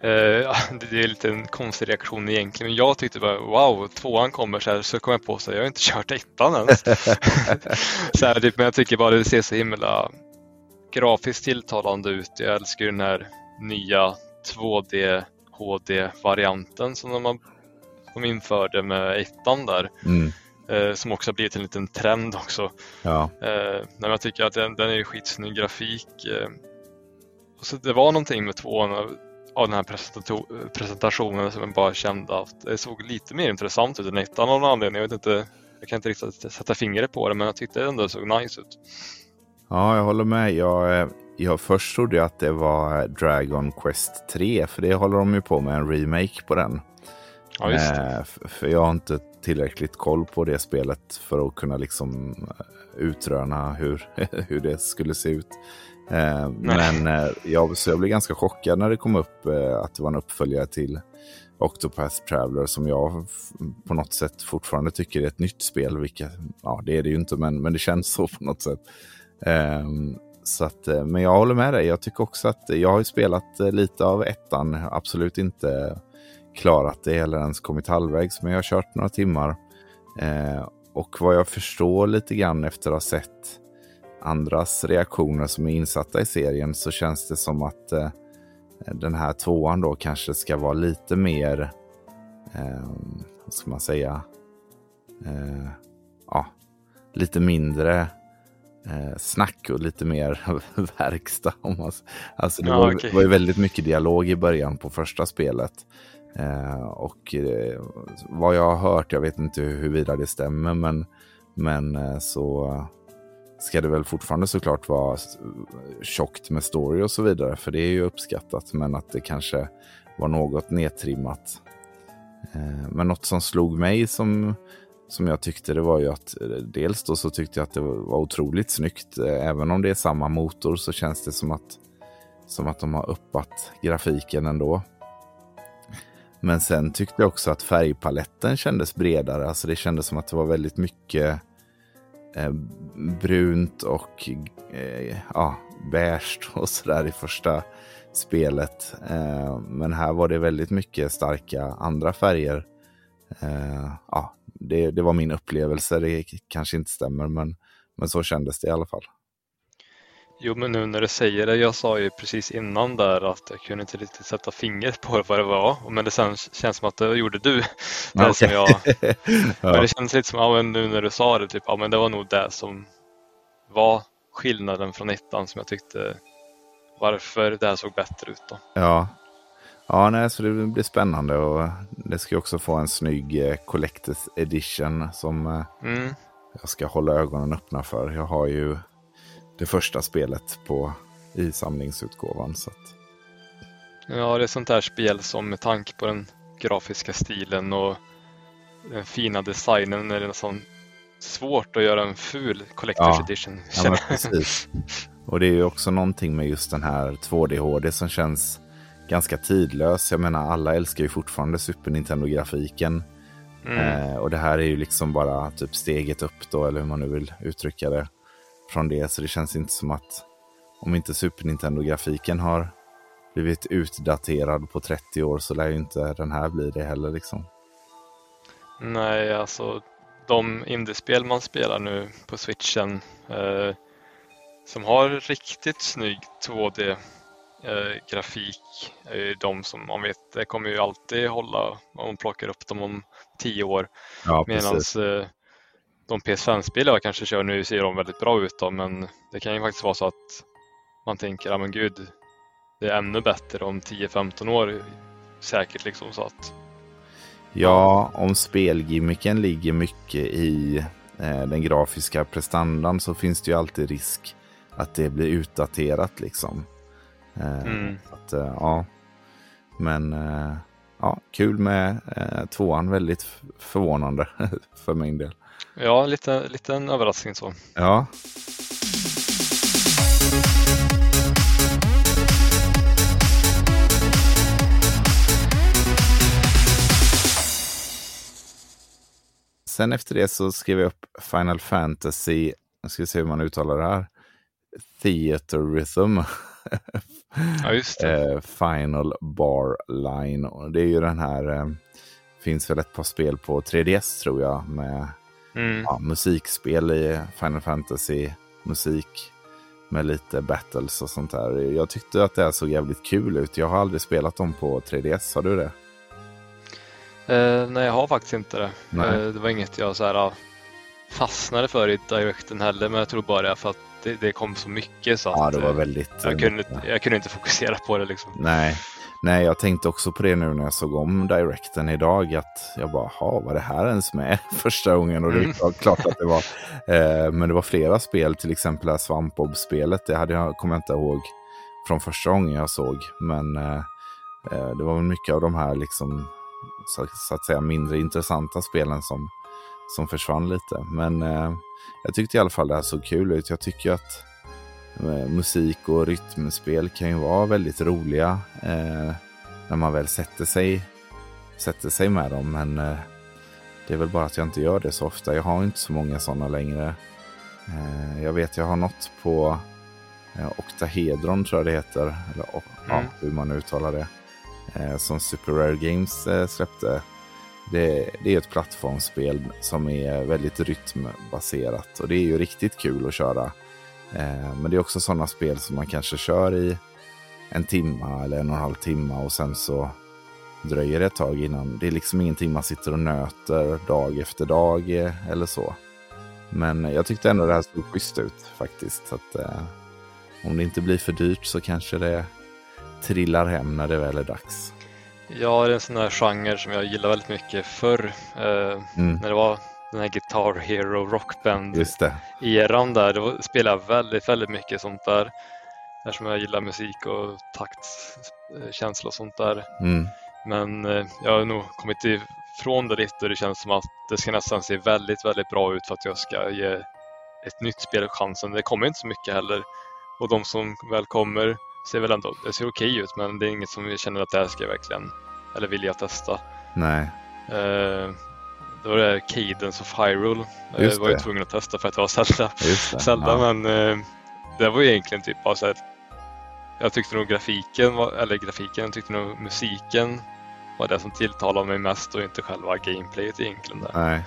Uh, det är lite en konstig reaktion egentligen, men jag tyckte bara wow, tvåan kommer så här, så kom jag på så jag har inte kört ettan ens. så här, typ, men jag tycker bara det ser så himla grafiskt tilltalande ut. Jag älskar den här nya 2D HD-varianten som de, de införde med ettan där. Mm. Uh, som också har blivit en liten trend också. Ja. Uh, men jag tycker att den, den är skitsnygg grafik. så det var någonting med tvåan av den här presentationen som jag bara kände att det såg lite mer intressant ut än ettan av någon anledning. Jag, vet inte, jag kan inte riktigt sätta fingret på det men jag tyckte ändå det såg nice ut. Ja, jag håller med. Jag, eh, jag först trodde jag att det var Dragon Quest 3 för det håller de ju på med en remake på den. Ja, just eh, för jag har inte tillräckligt koll på det spelet för att kunna liksom eh, utröna hur, hur det skulle se ut. Eh, men eh, jag, så jag blev ganska chockad när det kom upp eh, att det var en uppföljare till Octopath Traveler som jag på något sätt fortfarande tycker är ett nytt spel. Vilket, ja, det är det ju inte, men, men det känns så på något sätt. Ehm, så att, eh, men jag håller med dig. Jag tycker också att jag har spelat eh, lite av ettan. Absolut inte klarat det eller ens kommit halvvägs, men jag har kört några timmar. Ehm, och vad jag förstår lite grann efter att ha sett andras reaktioner som är insatta i serien så känns det som att eh, den här tvåan då kanske ska vara lite mer, eh, vad ska man säga, eh, ja, lite mindre snack och lite mer verkstad. Om alltså det ja, var, okay. var ju väldigt mycket dialog i början på första spelet. Eh, och eh, vad jag har hört, jag vet inte huruvida det stämmer, men, men eh, så ska det väl fortfarande såklart vara tjockt med story och så vidare, för det är ju uppskattat, men att det kanske var något nedtrimmat. Eh, men något som slog mig som, som jag tyckte det var ju att eh, dels då så tyckte jag att det var otroligt snyggt. Eh, även om det är samma motor så känns det som att, som att de har uppat grafiken ändå. Men sen tyckte jag också att färgpaletten kändes bredare. Alltså det kändes som att det var väldigt mycket eh, brunt och eh, ja, beige och sådär i första spelet. Eh, men här var det väldigt mycket starka andra färger. Eh, ja, det, det var min upplevelse. Det kanske inte stämmer, men, men så kändes det i alla fall. Jo, men nu när du säger det, jag sa ju precis innan där att jag kunde inte riktigt sätta fingret på vad det var, men det sen känns som att det gjorde du. Det okay. som jag, ja. Men det känns lite som, ja, men nu när du sa det, typ, ja men det var nog det som var skillnaden från ettan som jag tyckte varför det här såg bättre ut då. Ja, ja nej, så det blir spännande och det ska också få en snygg eh, Collectors Edition som eh, mm. jag ska hålla ögonen öppna för. Jag har ju det första spelet på i samlingsutgåvan. Så att... Ja, det är sånt här spel som med tanke på den grafiska stilen och den fina designen är det nästan svårt att göra en ful Collector's ja, Edition. Ja, precis. Och det är ju också någonting med just den här 2D-HD som känns ganska tidlös. Jag menar, alla älskar ju fortfarande Super Nintendo-grafiken. Mm. Eh, och det här är ju liksom bara typ steget upp då, eller hur man nu vill uttrycka det från det. Så det känns inte som att om inte Super Nintendo-grafiken har blivit utdaterad på 30 år så lär ju inte den här bli det heller. Liksom. Nej, alltså de indiespel man spelar nu på switchen eh, som har riktigt snygg 2D eh, grafik är ju de som man vet, det kommer ju alltid hålla om man plockar upp dem om tio år. Ja, Medan eh, de PS5-spel jag kanske kör nu ser de väldigt bra ut då, men det kan ju faktiskt vara så att man tänker, ja men gud, det är ännu bättre om 10-15 år säkert liksom så att Ja, om spelgimmicken ligger mycket i eh, den grafiska prestandan så finns det ju alltid risk att det blir utdaterat liksom. Eh, Mm. att, eh, ja. Men eh, ja, kul med tvåan. Väldigt förvånande för min del. ja, lite, lite en överraskning så. Ja, Sen efter det så skrev jag upp Final Fantasy, jag ska se hur man uttalar det här, Theater Rhythm. Ja, just det. eh, Final Bar Line. Och det är ju den här, eh, finns väl ett par spel på 3DS tror jag med Mm. ja, musikspel i Final Fantasy musik med lite battles och sånt där. Jag tyckte att det här såg jävligt kul ut. Jag har aldrig spelat dem på 3DS, har du det? Eh, nej, jag har faktiskt inte det. Eh, det var inget jag så här, ah, fastnade för i Directen heller, men jag tror bara det för att det, det kom så mycket så Ja, att det var eh, väldigt... jag, kunde, inte- jag kunde inte fokusera på det liksom. Nej. Nej, jag tänkte också på det nu när jag såg om Directen idag. Att jag bara, ha var det här ens med första gången? Och det Mm. var klart att det var. Eh, men det var flera spel, till exempel det här Svampbob-spelet. Det hade jag, kommer jag inte ihåg från första gången jag såg. Men eh, eh, det var väl mycket av de här liksom, så, så att säga mindre intressanta spelen som, som försvann lite. Men eh, jag tyckte i alla fall det här såg kul ut. Jag tycker att eh, musik och rytmspel kan ju vara väldigt roliga eh, när man väl sätter sig, sätter sig med dem. Men eh, det är väl bara att jag inte gör det så ofta. Jag har inte så många sådana längre. Eh, jag vet jag har något på eh, Octahedron tror jag det heter. Eller, o- ja, Mm. hur man uttalar det. Eh, som Super Rare Games släppte. Det, det är ett plattformsspel som är väldigt rytmbaserat. Och det är ju riktigt kul att köra. Eh, men det är också sådana spel som man kanske kör i en timma eller en och en halv timma och sen så dröjer det ett tag innan. Det är liksom ingenting man sitter och nöter dag efter dag eh, eller så. Men jag tyckte ändå det här såg schysst ut faktiskt. Så att, eh, om det inte blir för dyrt så kanske det trillar hem när det väl är dags. Ja, det är en sån här genre som jag gillar väldigt mycket förr. Eh, Mm, när det var den här Guitar Hero Rockband just det. eran där, då spelade jag väldigt, väldigt mycket sånt där. Eftersom jag gillar musik och taktkänsla och sånt där. Mm, Men eh, jag har nog kommit ifrån det lite och det känns som att det ska nästan se väldigt, väldigt bra ut för att jag ska ge ett nytt spel chansen. Det kommer inte så mycket heller. Och de som väl kommer ser väl ändå, det ser okej ut men det är inget som jag känner att det här ska jag verkligen, eller vill jag testa. nej, Eh, det var det här Cadence of Hyrule. Eh, Just Jag var ju tvungen att testa för att det var Zelda. det. Zelda ja. men eh, det var ju egentligen typ bara så här, Jag tyckte nog grafiken, var, eller grafiken, jag tyckte nog musiken var det som tilltalade mig mest och inte själva gameplayet egentligen. Där. Nej.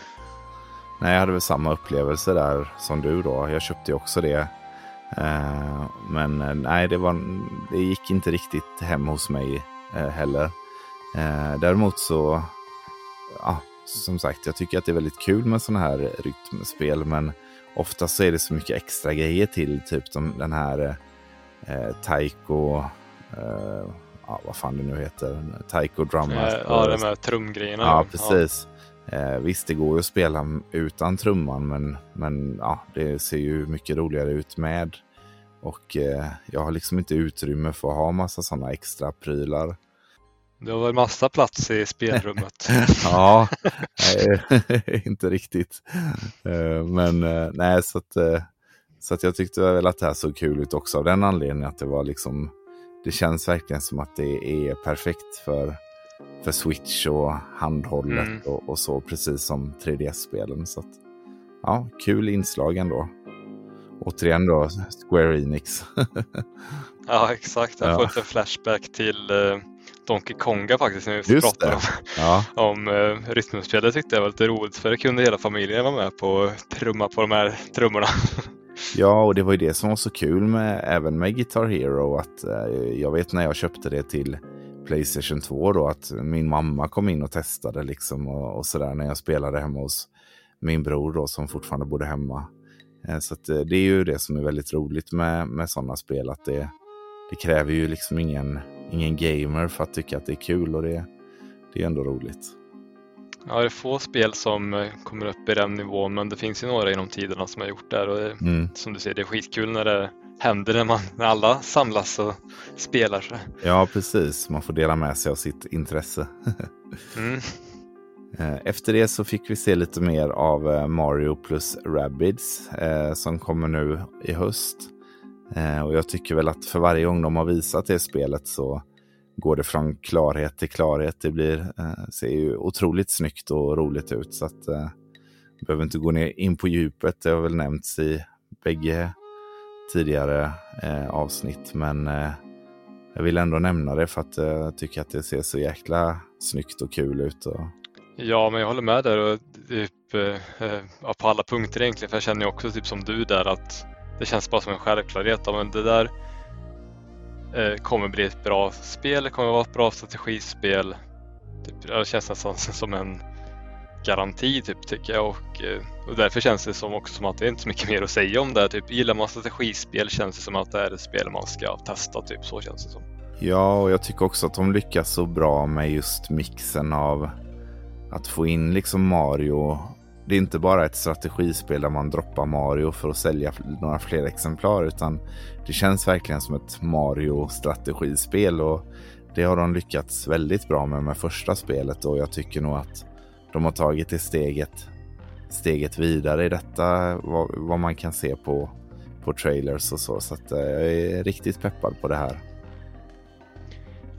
Nej, jag hade väl samma upplevelse där som du då. Jag köpte ju också det. Eh, men eh, nej, det, var, det gick inte riktigt hem hos mig eh, heller. Däremot så, ja, som sagt, jag tycker att det är väldigt kul med sådana här rytmspel. Men ofta så är det så mycket extra grejer till, typ som den här eh, Taiko, eh, ja, vad fan det nu heter, Taiko Drum Master. ja, de här trumgrejerna. Ja, precis. Eh, visst, det går ju att spela utan trumman, men, men ja, det ser ju mycket roligare ut med. Och eh, jag har liksom inte utrymme för att ha massa sådana extra prylar. Det var väl massa plats i spelrummet. Ja, nej, inte riktigt. Eh, men eh, nej, så att, eh, så att jag tyckte väl att det här såg kul ut också av den anledningen att det var liksom, det känns verkligen som att det är perfekt för, för Switch och handhållet Mm. och, och så, precis som 3DS-spelen. Så att, ja, kul inslag ändå. Återigen då, Square Enix. ja, exakt. Jag Ja. får lite flashback till eh, Donkey Konga faktiskt när vi Just pratade det. om, ja, om eh, rytmspel. Det tyckte jag var lite roligt för det kunde hela familjen vara med på att trumma på de här trummorna. Ja, och det var ju det som var så kul med även med Guitar Hero. Att eh, jag vet när jag köpte det till Playstation 2 då att min mamma kom in och testade liksom och, och sådär när jag spelade hemma hos min bror då som fortfarande bodde hemma. Eh, så att, eh, det är ju det som är väldigt roligt med, med sådana spel att det, det kräver ju liksom ingen, ingen gamer för att tycka att det är kul och det, det är ändå roligt. Ja, det är få spel som eh, kommer upp i den nivån men det finns ju några inom tiderna som har gjort det och det, mm. som du säger, det är skitkul när det händer när, man, när alla samlas och spelar. Så. Ja, precis. Man får dela med sig av sitt intresse. mm. Eh, efter det så fick vi se lite mer av eh, Mario plus Rabbids eh, som kommer nu i höst. Och jag tycker väl att för varje gång de har visat det spelet så går det från klarhet till klarhet. Det blir, eh, ser ju otroligt snyggt och roligt ut. Så att, eh, behöver inte gå ner in på djupet. Det har väl nämnts i bägge tidigare eh, avsnitt. Men eh, jag vill ändå nämna det för att jag tycker att det ser så jäkla snyggt och kul ut. Och Ja, men jag håller med där och typ, eh, på alla punkter egentligen. För jag känner ju också typ som du där att det känns bara som en självklarhet. Men det där Eh, kommer bli ett bra spel, kommer vara ett bra strategispel. Typ, det känns nästan som en garanti typ tycker jag och, eh, och därför känns det som också som att det är inte så mycket mer att säga om det. Typ, gillar man strategispel känns det som att det är ett spel man ska testa, typ så känns det som. Ja, och jag tycker också att de lyckas så bra med just mixen av att få in liksom Mario. Det är inte bara ett strategispel där man droppar Mario för att sälja några fler exemplar utan det känns verkligen som ett Mario-strategispel och det har de lyckats väldigt bra med med första spelet och jag tycker nog att de har tagit det steget, steget vidare i detta vad, vad man kan se på, på trailers och så. Så att, eh, jag är riktigt peppad på det här.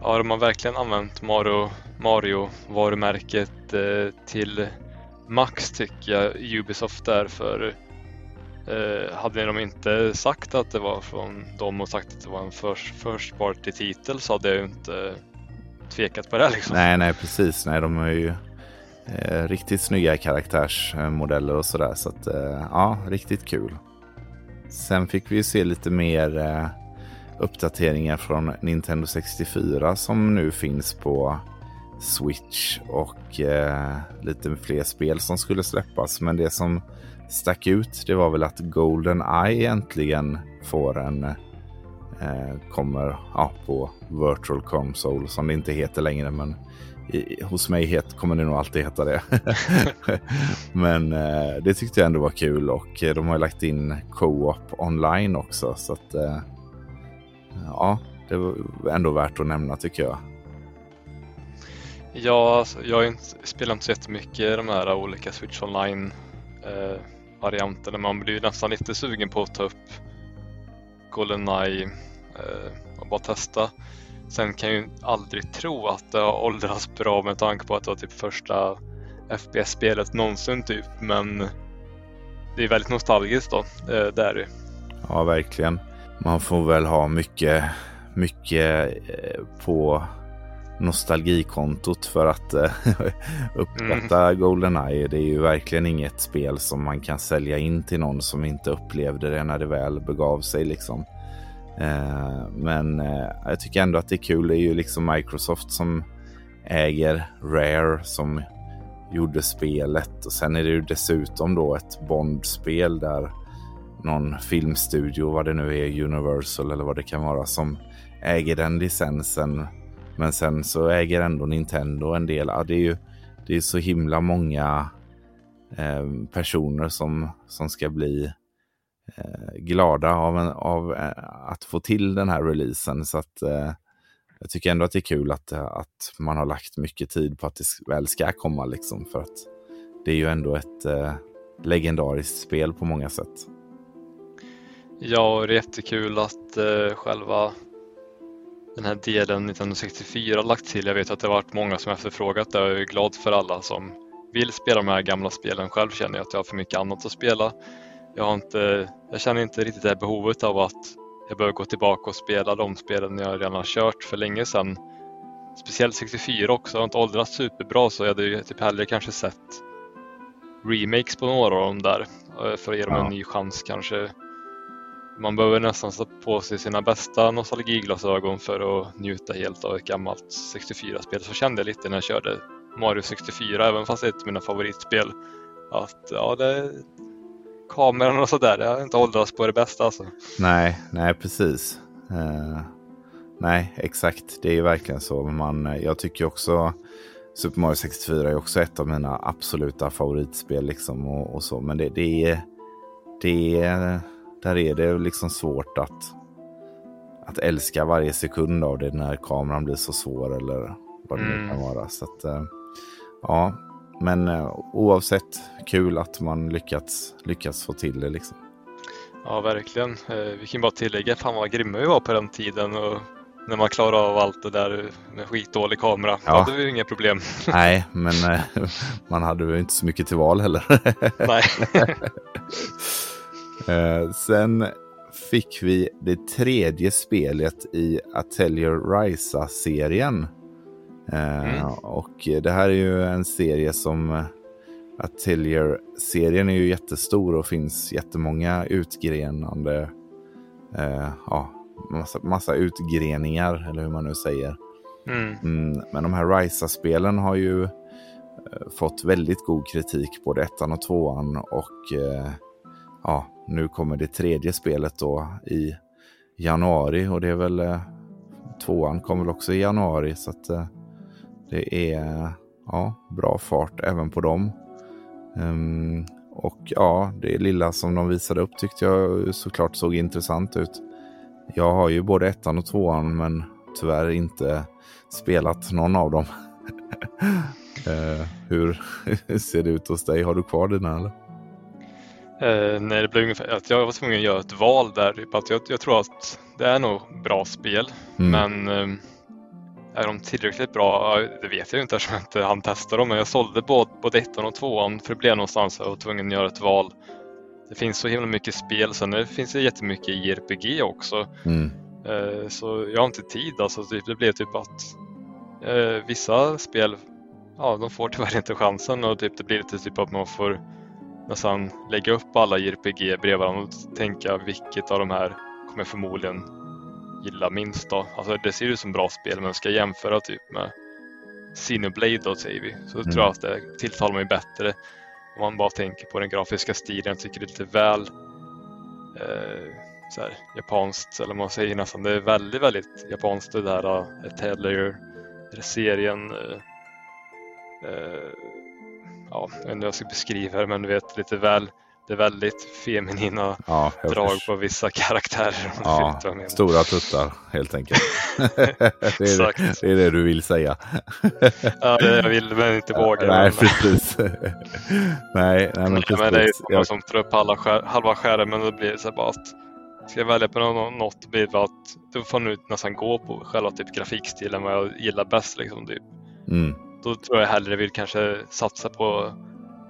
Ja, de har verkligen använt Mario, Mario varumärket eh, till max tycker jag Ubisoft är för eh, hade de inte sagt att det var från dem och sagt att det var en first, first party-titel så hade jag ju inte tvekat på det liksom. Nej, nej precis. Nej, de har ju eh, riktigt snygga karaktärsmodeller och sådär så att eh, ja, riktigt kul. Sen fick vi ju se lite mer eh, uppdateringar från Nintendo 64 som nu finns på Switch och eh, lite fler spel som skulle släppas. Men det som stack ut det var väl att Golden Eye äntligen får en eh, kommer ja, på Virtual Console som det inte heter längre men i, hos mig het, kommer det nog alltid heta det. men eh, det tyckte jag ändå var kul och eh, de har lagt in Co-op online också så att eh, ja, det var ändå värt att nämna tycker jag. Ja, alltså, jag spelar inte så jättemycket de här olika Switch Online eh, varianterna. Man blir ju nästan lite sugen på att ta upp Goldeneye eh, och bara testa. Sen kan jag ju aldrig tro att det har åldrats bra med tanke på att det var typ första FPS-spelet någonsin typ. Men det är väldigt nostalgiskt då, eh, det är det Ja, verkligen man får väl ha mycket, mycket eh, på nostalgikontot för att eh, uppskatta mm. Goldeneye. Det är ju verkligen inget spel som man kan sälja in till någon som inte upplevde det när det väl begav sig. Liksom. Eh, men jag tycker ändå att det är kul. Det är ju liksom Microsoft som äger Rare som gjorde spelet och sen är det ju dessutom då ett Bond-spel där någon filmstudio, vad det nu är, Universal eller vad det kan vara, som äger den licensen. Men sen så äger ändå Nintendo en del. Ja, det är ju det är så himla många eh, personer som, som ska bli eh, glada av, en, av eh, att få till den här releasen. Så att eh, jag tycker ändå att det är kul att, att man har lagt mycket tid på att det väl ska komma. Liksom, för att det är ju ändå ett eh, legendariskt spel på många sätt. Ja, och det är jättekul att eh, själva den här delen 1964 lagt till. Jag vet att det har varit många som efterfrågat det och jag är glad för alla som vill spela de här gamla spelen. Själv känner jag att jag har för mycket annat att spela. Jag, har inte, jag känner inte riktigt det här behovet av att jag behöver gå tillbaka och spela de spelen jag redan har kört för länge sedan. Speciellt 64 också, har inte åldrats superbra så jag hade ju typ hellre kanske sett remakes på några av dem där eh, för att ge dem en ny chans kanske man behöver nästan sätta på sig sina bästa nostalgiglasögon för att njuta helt av ett gammalt 64-spel. Så kände jag lite när jag körde Mario 64, även fast det är ett av mina favoritspel. Att ja, det, kameran och sådär, det har inte åldrats på det bästa alltså. Nej, nej precis. Uh, nej, exakt. Det är verkligen så. Man, eh, jag tycker också Super Mario 64 är också ett av mina absoluta favoritspel. Liksom och, och så. Men det, det, är, det är, där är det liksom svårt att, att älska varje sekund av det när kameran blir så svår eller vad det mm. nu kan vara. Så att, uh, ja, men uh, oavsett, kul att man lyckats, lyckats få till det. Liksom. Ja, verkligen. Uh, vi kan bara tillägga, fan vad grymma vi var på den tiden. Och när man klarar av allt det där med skitdålig kamera. Ja. Då hade vi inga problem. Nej, men man hade väl inte så mycket till val heller. Nej. sen fick vi det tredje spelet i Atelier Risa-serien. Mm. Och det här är ju en serie som eh, Atelier-serien är ju jättestor och finns jättemånga utgrenande, eh, ja, massa, massa utgreningar eller hur man nu säger. Mm. Mm, men de här Risa-spelen har ju eh, fått väldigt god kritik, både ettan och tvåan och eh, ja, nu kommer det tredje spelet då i januari och det är väl eh, tvåan kommer väl också i januari så att eh, det är ja, bra fart även på dem. Um, och ja, det lilla som de visade upp tyckte jag såklart såg intressant ut. Jag har ju både ettan och tvåan men tyvärr inte spelat någon av dem. uh, hur ser det ut hos dig? Har du kvar dina eller? Uh, nej, det blev ungefär att jag var tvungen att göra ett val där. Typ att jag, jag tror att det är nog bra spel, mm. men uh, är de tillräckligt bra? Det vet jag ju inte eftersom jag inte hann testa dem, men jag sålde både, både ettan och tvåan för det blev någonstans jag var tvungen att göra ett val. Det finns så himla mycket spel, sen det finns det jättemycket JRPG också. Mm. Eh, så jag har inte tid alltså. Typ, det blev typ att eh, vissa spel, ja de får tyvärr inte chansen och typ, det blir lite typ att man får nästan lägga upp alla JRPG bredvid varandra och tänka vilket av de här kommer förmodligen gillar minst då. Alltså det ser ut som bra spel men ska jag jämföra typ med Cineblade då säger vi. Så mm. tror jag att det tilltalar mig bättre om man bara tänker på den grafiska stilen. Jag tycker det är lite väl eh, så här, japanskt eller man säger nästan. Det är väldigt, väldigt japanskt det där uh, Atelier serien. Uh, uh, ja, jag vet inte hur jag ska beskriva det men du vet lite väl det är väldigt feminina ja, drag på vissa karaktärer. Ja, stora tuttar helt enkelt. det, är det, det, är det du vill säga. ja, det jag vill men inte vågar. Nej, precis. nej, nej, men, precis. men det är samma jag... som tar upp skär, halva skärmen och det blir så bara att ska jag välja på något blir det att du får nu nästan gå på själva typ grafikstilen vad jag gillar bäst. Liksom, typ. Mm. Då tror jag hellre vill kanske satsa på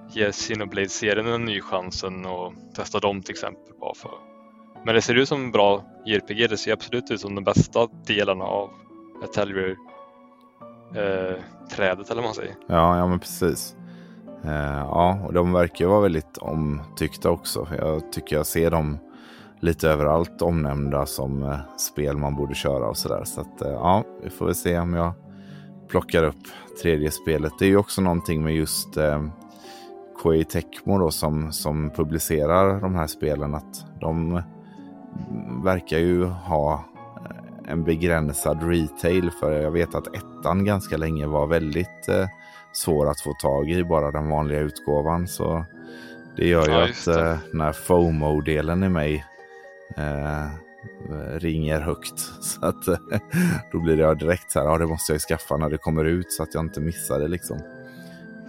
ge Sinoblade-serien en ny chans och testa dem till exempel. Bara för. Men det ser ut som en bra JRPG. Det ser absolut ut som den bästa delarna av Atelier-trädet eh, eller vad man säger. Ja, ja men precis. Eh, ja, och de verkar vara väldigt omtyckta också. Jag tycker jag ser dem lite överallt omnämnda som eh, spel man borde köra och sådär. Så att ja, vi får väl se om jag plockar upp tredje spelet. Det är ju också någonting med just eh, Koei Tecmo då som, som publicerar de här spelen att de verkar ju ha en begränsad retail för jag vet att ettan ganska länge var väldigt eh, svår att få tag i, bara den vanliga utgåvan. Så det gör ju ja, att eh, när FOMO-delen i mig eh, ringer högt. Så att då blir det direkt så här, ja det måste jag skaffa när det kommer ut så att jag inte missar det liksom.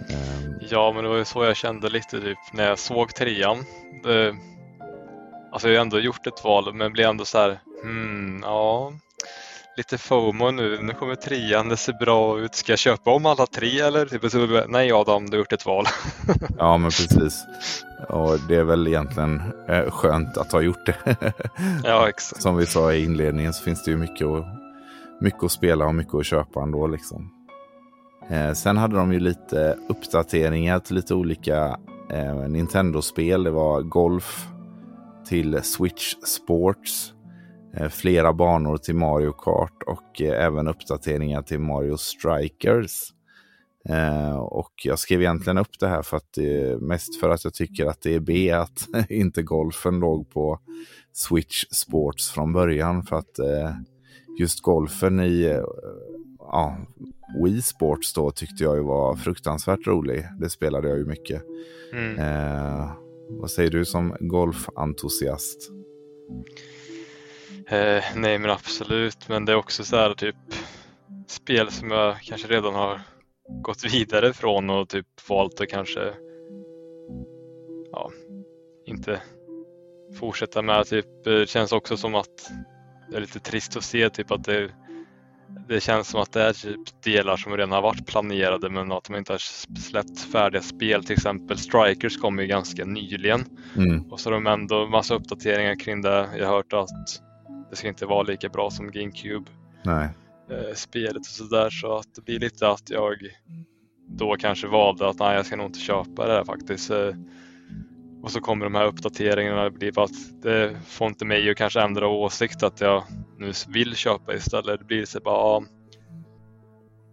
Um... Ja, men det var ju så jag kände lite typ när jag såg trean. Det... Alltså jag har ändå gjort ett val men blev ändå så här, hmm, ja, lite FOMO nu. Nu kommer trean, det ser bra ut. Ska jag köpa om alla tre eller? Typ, nej Adam, du har gjort ett val. ja, men precis. Och det är väl egentligen eh, skönt att ha gjort det. ja, exakt. Som vi sa i inledningen så finns det ju mycket att, mycket att spela och mycket att köpa ändå liksom. Eh, sen hade de ju lite uppdateringar till lite olika eh, Nintendo-spel. Det var Golf till Switch Sports. Eh, flera banor till Mario Kart och även uppdateringar till Mario Strikers. Eh, och jag skrev egentligen upp det här för att mest för att jag tycker att det är B att inte golfen låg på Switch Sports från början. För att just golfen i ja, Wii Sports då tyckte jag ju var fruktansvärt rolig. Det spelade jag ju mycket. Mm. Eh, vad säger du som golfentusiast? Eh, nej men absolut, men det är också så här typ spel som jag kanske redan har gått vidare från och typ valt att kanske ja, inte fortsätta med. Typ, det känns också som att det är lite trist att se typ att det, det känns som att det är typ delar som redan har varit planerade men att de inte har släppt färdiga spel. Till exempel Strikers kom ju ganska nyligen mm. och så har de ändå massa uppdateringar kring det. Jag har hört att det ska inte vara lika bra som GameCube. Nej. Eh, spelet och sådär så att det blir lite att jag då kanske valde att nej, jag ska nog inte köpa det här faktiskt. Eh, och så kommer de här uppdateringarna, det blir bara att det får inte mig att kanske ändra åsikt att jag nu vill köpa istället. Det blir så bara, ja,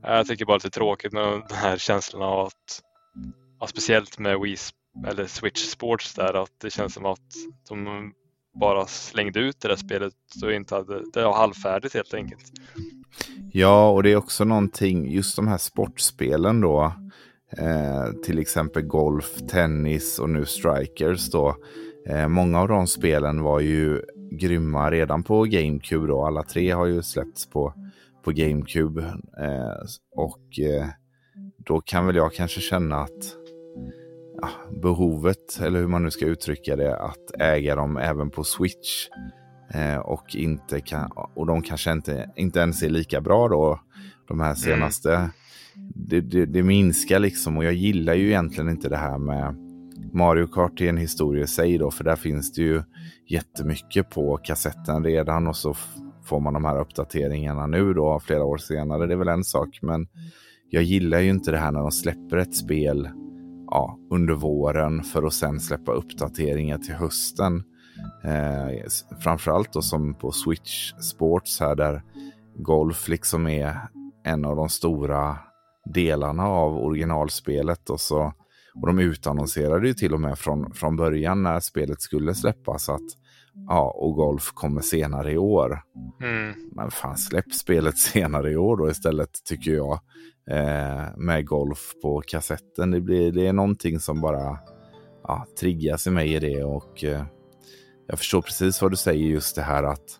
eh, jag tycker bara lite tråkigt med den här känslan av att, ja, speciellt med Wii eller Switch Sports där, att det känns som att de bara slängde ut det där spelet och inte hade, det var halvfärdigt helt enkelt. Ja, och det är också någonting, just de här sportspelen då, eh, till exempel golf, tennis och nu strikers då. Eh, många av de spelen var ju grymma redan på GameCube då. Alla tre har ju släppts på, på GameCube. Eh, och eh, då kan väl jag kanske känna att ja, behovet, eller hur man nu ska uttrycka det, att äga dem även på Switch. Eh, och, inte kan, och de kanske inte, inte ens är lika bra då, de här mm. senaste. Mm. Det, det, det, minskar liksom och jag gillar ju egentligen inte det här med Mario Kart i en historia i sig då, för där finns det ju jättemycket på kassetten redan och så får man de här uppdateringarna nu då flera år senare. Det är väl en sak, men jag gillar ju inte det här när de släpper ett spel ja, under våren för att sen släppa uppdateringar till hösten. Eh, framförallt då som på Switch Sports här där golf liksom är en av de stora delarna av originalspelet och så och de utannonserade ju till och med från, från början när spelet skulle släppas att ja, och golf kommer senare i år. Mm. Men fan, släpp spelet senare i år då istället tycker jag eh, med golf på kassetten. Det, blir, det är någonting som bara ja, triggas i mig i det och eh, jag förstår precis vad du säger just det här att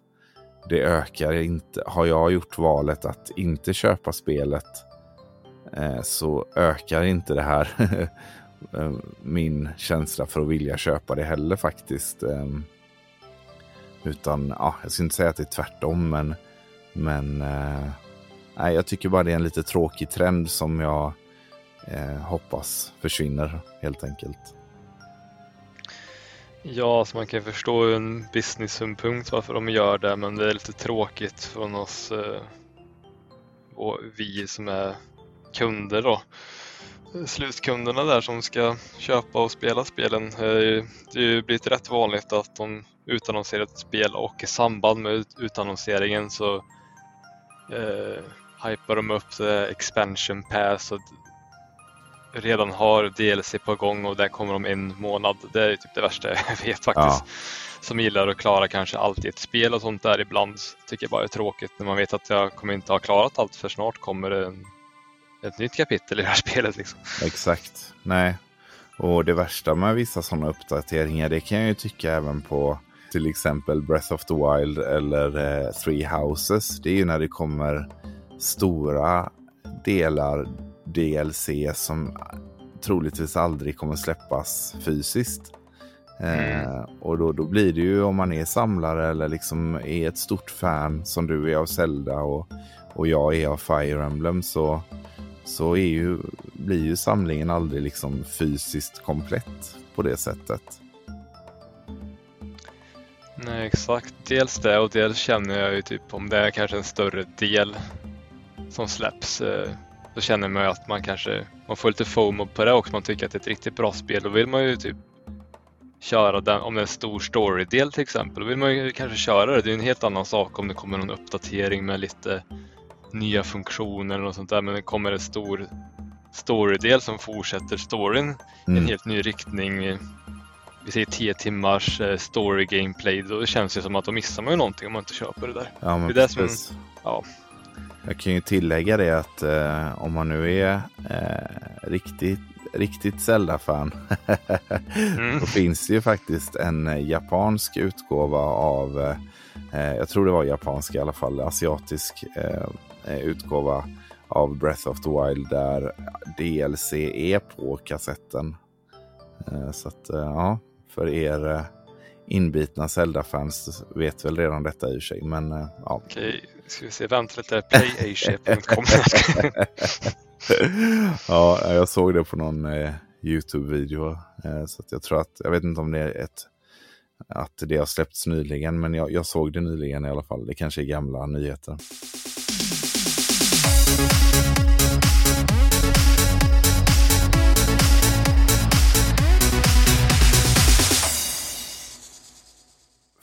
det ökar inte. Har jag gjort valet att inte köpa spelet eh, så ökar inte det här eh, min känsla för att vilja köpa det heller faktiskt. Eh, utan, ja, jag ska inte säga att det är tvärtom, men, men eh, nej, jag tycker bara det är en lite tråkig trend som jag eh, hoppas försvinner helt enkelt. Ja, så man kan förstå en business-synpunkt varför de gör det, men det är lite tråkigt från oss eh, och vi som är kunder då. Slutkunderna där som ska köpa och spela spelen. Eh, det har ju blivit rätt vanligt att de utannonserar ett spel och i samband med utannonseringen så eh, hypar de upp det expansion pass och redan har DLC på gång och där kommer om en månad. Det är typ det värsta jag vet faktiskt. Ja. Som gillar att klara kanske allt i ett spel och sånt där ibland tycker jag bara är tråkigt när man vet att jag kommer inte ha klarat allt för snart kommer det en, ett nytt kapitel i det här spelet. Liksom. Exakt. Nej, och det värsta med vissa sådana uppdateringar det kan jag ju tycka även på till exempel Breath of the Wild eller eh, Three Houses. Det är ju när det kommer stora delar DLC som troligtvis aldrig kommer släppas fysiskt. Mm. Eh, och då, då blir det ju om man är samlare eller liksom är ett stort fan som du är av Zelda och, och jag är av Fire Emblem så, så är ju, blir ju samlingen aldrig liksom fysiskt komplett på det sättet. Nej exakt, dels det och dels känner jag ju typ om det är kanske en större del som släpps eh, då känner man ju att man kanske man får lite FOMO på det också. Man tycker att det är ett riktigt bra spel. Då vill man ju typ köra den, om det är en stor storydel till exempel, då vill man ju kanske köra det. Det är en helt annan sak om det kommer någon uppdatering med lite nya funktioner något sånt där, men det kommer en stor storydel som fortsätter storyn i en Mm. helt ny riktning. Vi säger 10 timmars eh, story gameplay, då känns det som att då missar man ju någonting om man inte köper det där. Ja, men Det är det som- precis. ja. Jag kan ju tillägga det att eh, om man nu är eh, riktigt, riktigt Zelda-fan Mm. då finns det ju faktiskt en eh, japansk utgåva av, eh, eh, jag tror det var japansk i alla fall, asiatisk eh, utgåva av Breath of the Wild där DLC är på kassetten. Så att ja, för er inbitna Zelda-fans vet väl redan detta i och för sig. Men eh, ja, Okej, ska vi se, vänta lite, playasia.com. ja, jag såg det på någon eh, YouTube-video. Eh, så jag tror att, jag vet inte om det är ett, att det har släppts nyligen, men jag, jag såg det nyligen i alla fall. Det kanske är gamla nyheter.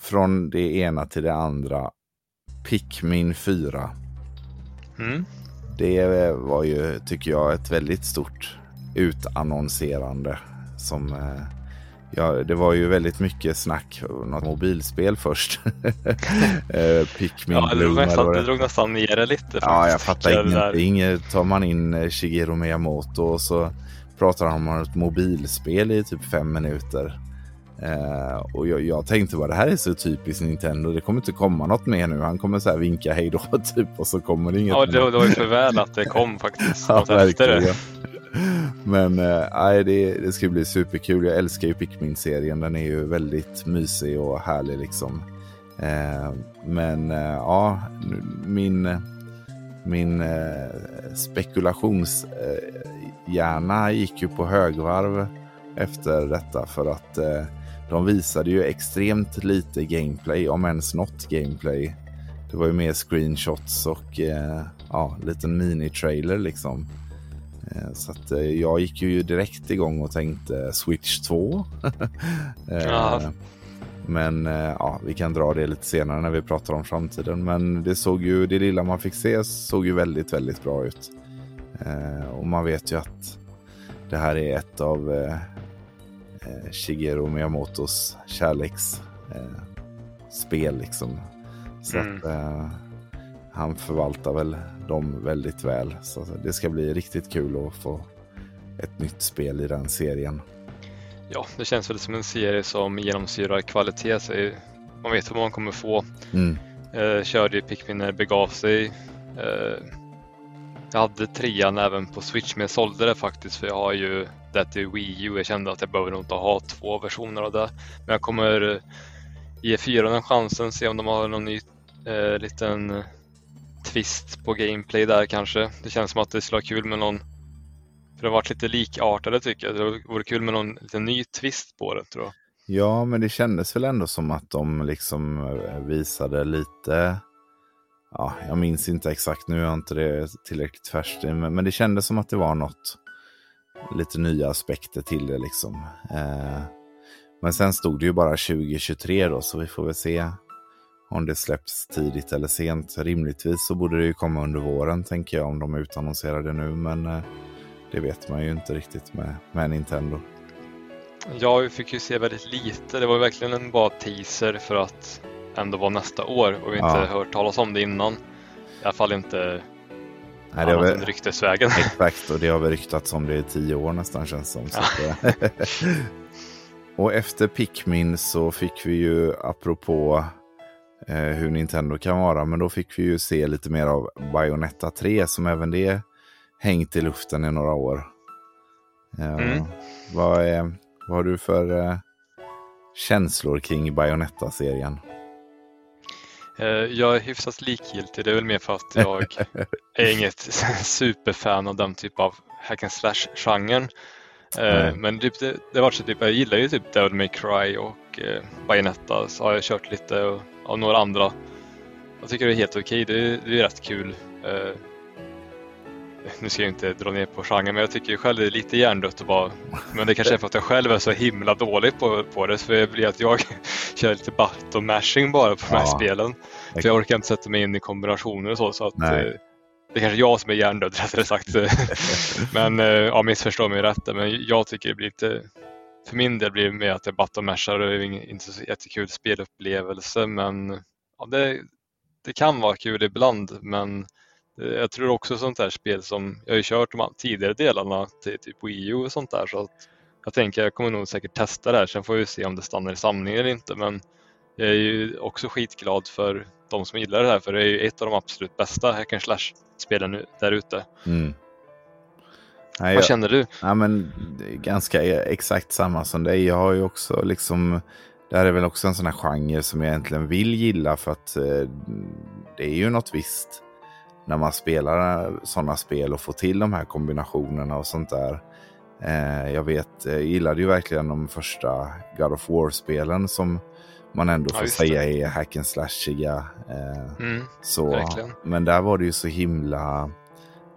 Från det ena till det andra. Pikmin 4. Mm. Det var ju, tycker jag, ett väldigt stort utannonserande. Som, eh, ja, det var ju väldigt mycket snack, något mobilspel först. eh, Pikmin Ja, Bloom nästan, det drog nästan ner det lite. Ja, jag fattar där. ingenting. Tar man in eh, Shigeru Miyamoto och så pratar han om ett mobilspel i typ fem minuter. Eh, och jag, jag tänkte bara det här är så typiskt Nintendo. Det kommer inte komma något mer nu. Han kommer så här vinka hej då typ och så kommer det inget Ja, det, det var ju för väl att det kom faktiskt. Ja, efter det. verkligen. Men eh, det, det ska bli superkul. Jag älskar ju Pikmin-serien. Den är ju väldigt mysig och härlig liksom. Eh, men eh, ja, min, min eh, spekulationshjärna gick ju på högvarv efter detta för att eh, de visade ju extremt lite gameplay, om ens något gameplay. Det var ju mer screenshots och eh, ja, liten mini-trailer liksom. Eh, Så att eh, jag gick ju direkt igång och tänkte Switch 2. Eh, Ja. Men eh, ja, vi kan dra det lite senare när vi pratar om framtiden. Men det såg ju, det lilla man fick se såg ju väldigt, väldigt bra ut. Eh, Och man vet ju att det här är ett av eh, Shigeru Miyamotos kärleksspel eh, spel liksom. Så Mm. att eh, han förvaltar väl dem väldigt väl. Så det ska bli riktigt kul att få ett nytt spel i den serien. Ja, det känns väl som en serie som genomsyrar kvalitet. Så man vet vad man kommer få. Mm. Eh, körde Pikmin när det begav sig. Eh, jag hade trean även på Switch men jag sålde det faktiskt för jag har ju det till Wii U. Jag kände att jag behöver nog inte ha två versioner av det. Men jag kommer eh, ge fyran en chansen, se om de har någon ny eh, liten eh, twist på gameplay där kanske. Det känns som att det skulle vara kul med någon för det har varit lite likartade tycker jag. Det vore kul med någon lite ny twist på det tror jag. Ja, men det kändes väl ändå som att de liksom eh, visade lite. Ja, jag minns inte exakt nu, jag har inte det tillräckligt färskt men, men det kändes som att det var något. Lite nya aspekter till det liksom. Eh, men sen stod det ju bara 2023 då, så vi får väl se om det släpps tidigt eller sent. Rimligtvis så borde det ju komma under våren tänker jag om de utannonserar det nu, men eh, det vet man ju inte riktigt med, med Nintendo. Ja, vi fick ju se väldigt lite. Det var verkligen en bara teaser för att ändå vara nästa år och vi inte Ja. hört talas om det innan. I alla fall inte Nej, det har annat väl- än ryktesvägen. Exakt, och det har väl ryktats om det i tio år nästan känns som. Så att, eh, och efter Pikmin så fick vi ju, apropå eh, hur Nintendo kan vara, men då fick vi ju se lite mer av Bayonetta 3 som även det hängt i luften i några år. Eh, Mm. vad, är, vad har du för eh, känslor kring Bayonetta-serien? Eh, Jag är hyfsat likgiltig. Det är väl mer för att jag är inget superfan av den typ av hack and slash-genren. Eh, Nej. Men typ det, det var så typ, jag gillar ju typ Devil May Cry och eh, Bayonetta så har jag kört lite och, av några andra. Jag tycker det är helt okej. Det, är- det är rätt kul. Eh, nu ska jag inte dra ner på genren, men jag tycker ju själv det är lite hjärndött att vara, men det kanske är för att jag själv är så himla dålig på, på det, så det blir att jag kör lite button mashing bara på de här Ja. spelen. För jag orkar inte sätta mig in i kombinationer och så, så att Nej. eh, det är kanske jag som är hjärndöd rättare sagt. men eh, ja, missförstå mig rätt men jag tycker det blir lite, för min del blir det mer att jag button mashar och det är inte så jättekul spelupplevelse, men ja, det, det kan vara kul ibland, men jag tror också sånt där spel som, jag har ju kört de tidigare delarna till typ Wii U och sånt där så att jag tänker jag kommer nog säkert testa det här, sen får vi se om det stannar i samlingen eller inte men jag är ju också skitglad för de som gillar det här för det är ju ett av de absolut bästa hack and slash-spelen där ute. Mm. Nej, Vad jag, känner du? ja, men ganska e- exakt samma som dig. Jag har ju också liksom, det här är väl också en sån här genre som jag egentligen vill gilla för att eh, det är ju något visst när man spelar sådana spel och får till de här kombinationerna och sånt där. Eh, jag vet, jag gillade ju verkligen de första God of War-spelen som man ändå Ja, får det. säga är hack and slashiga. Eh, Mm, så, verkligen. men där var det ju så himla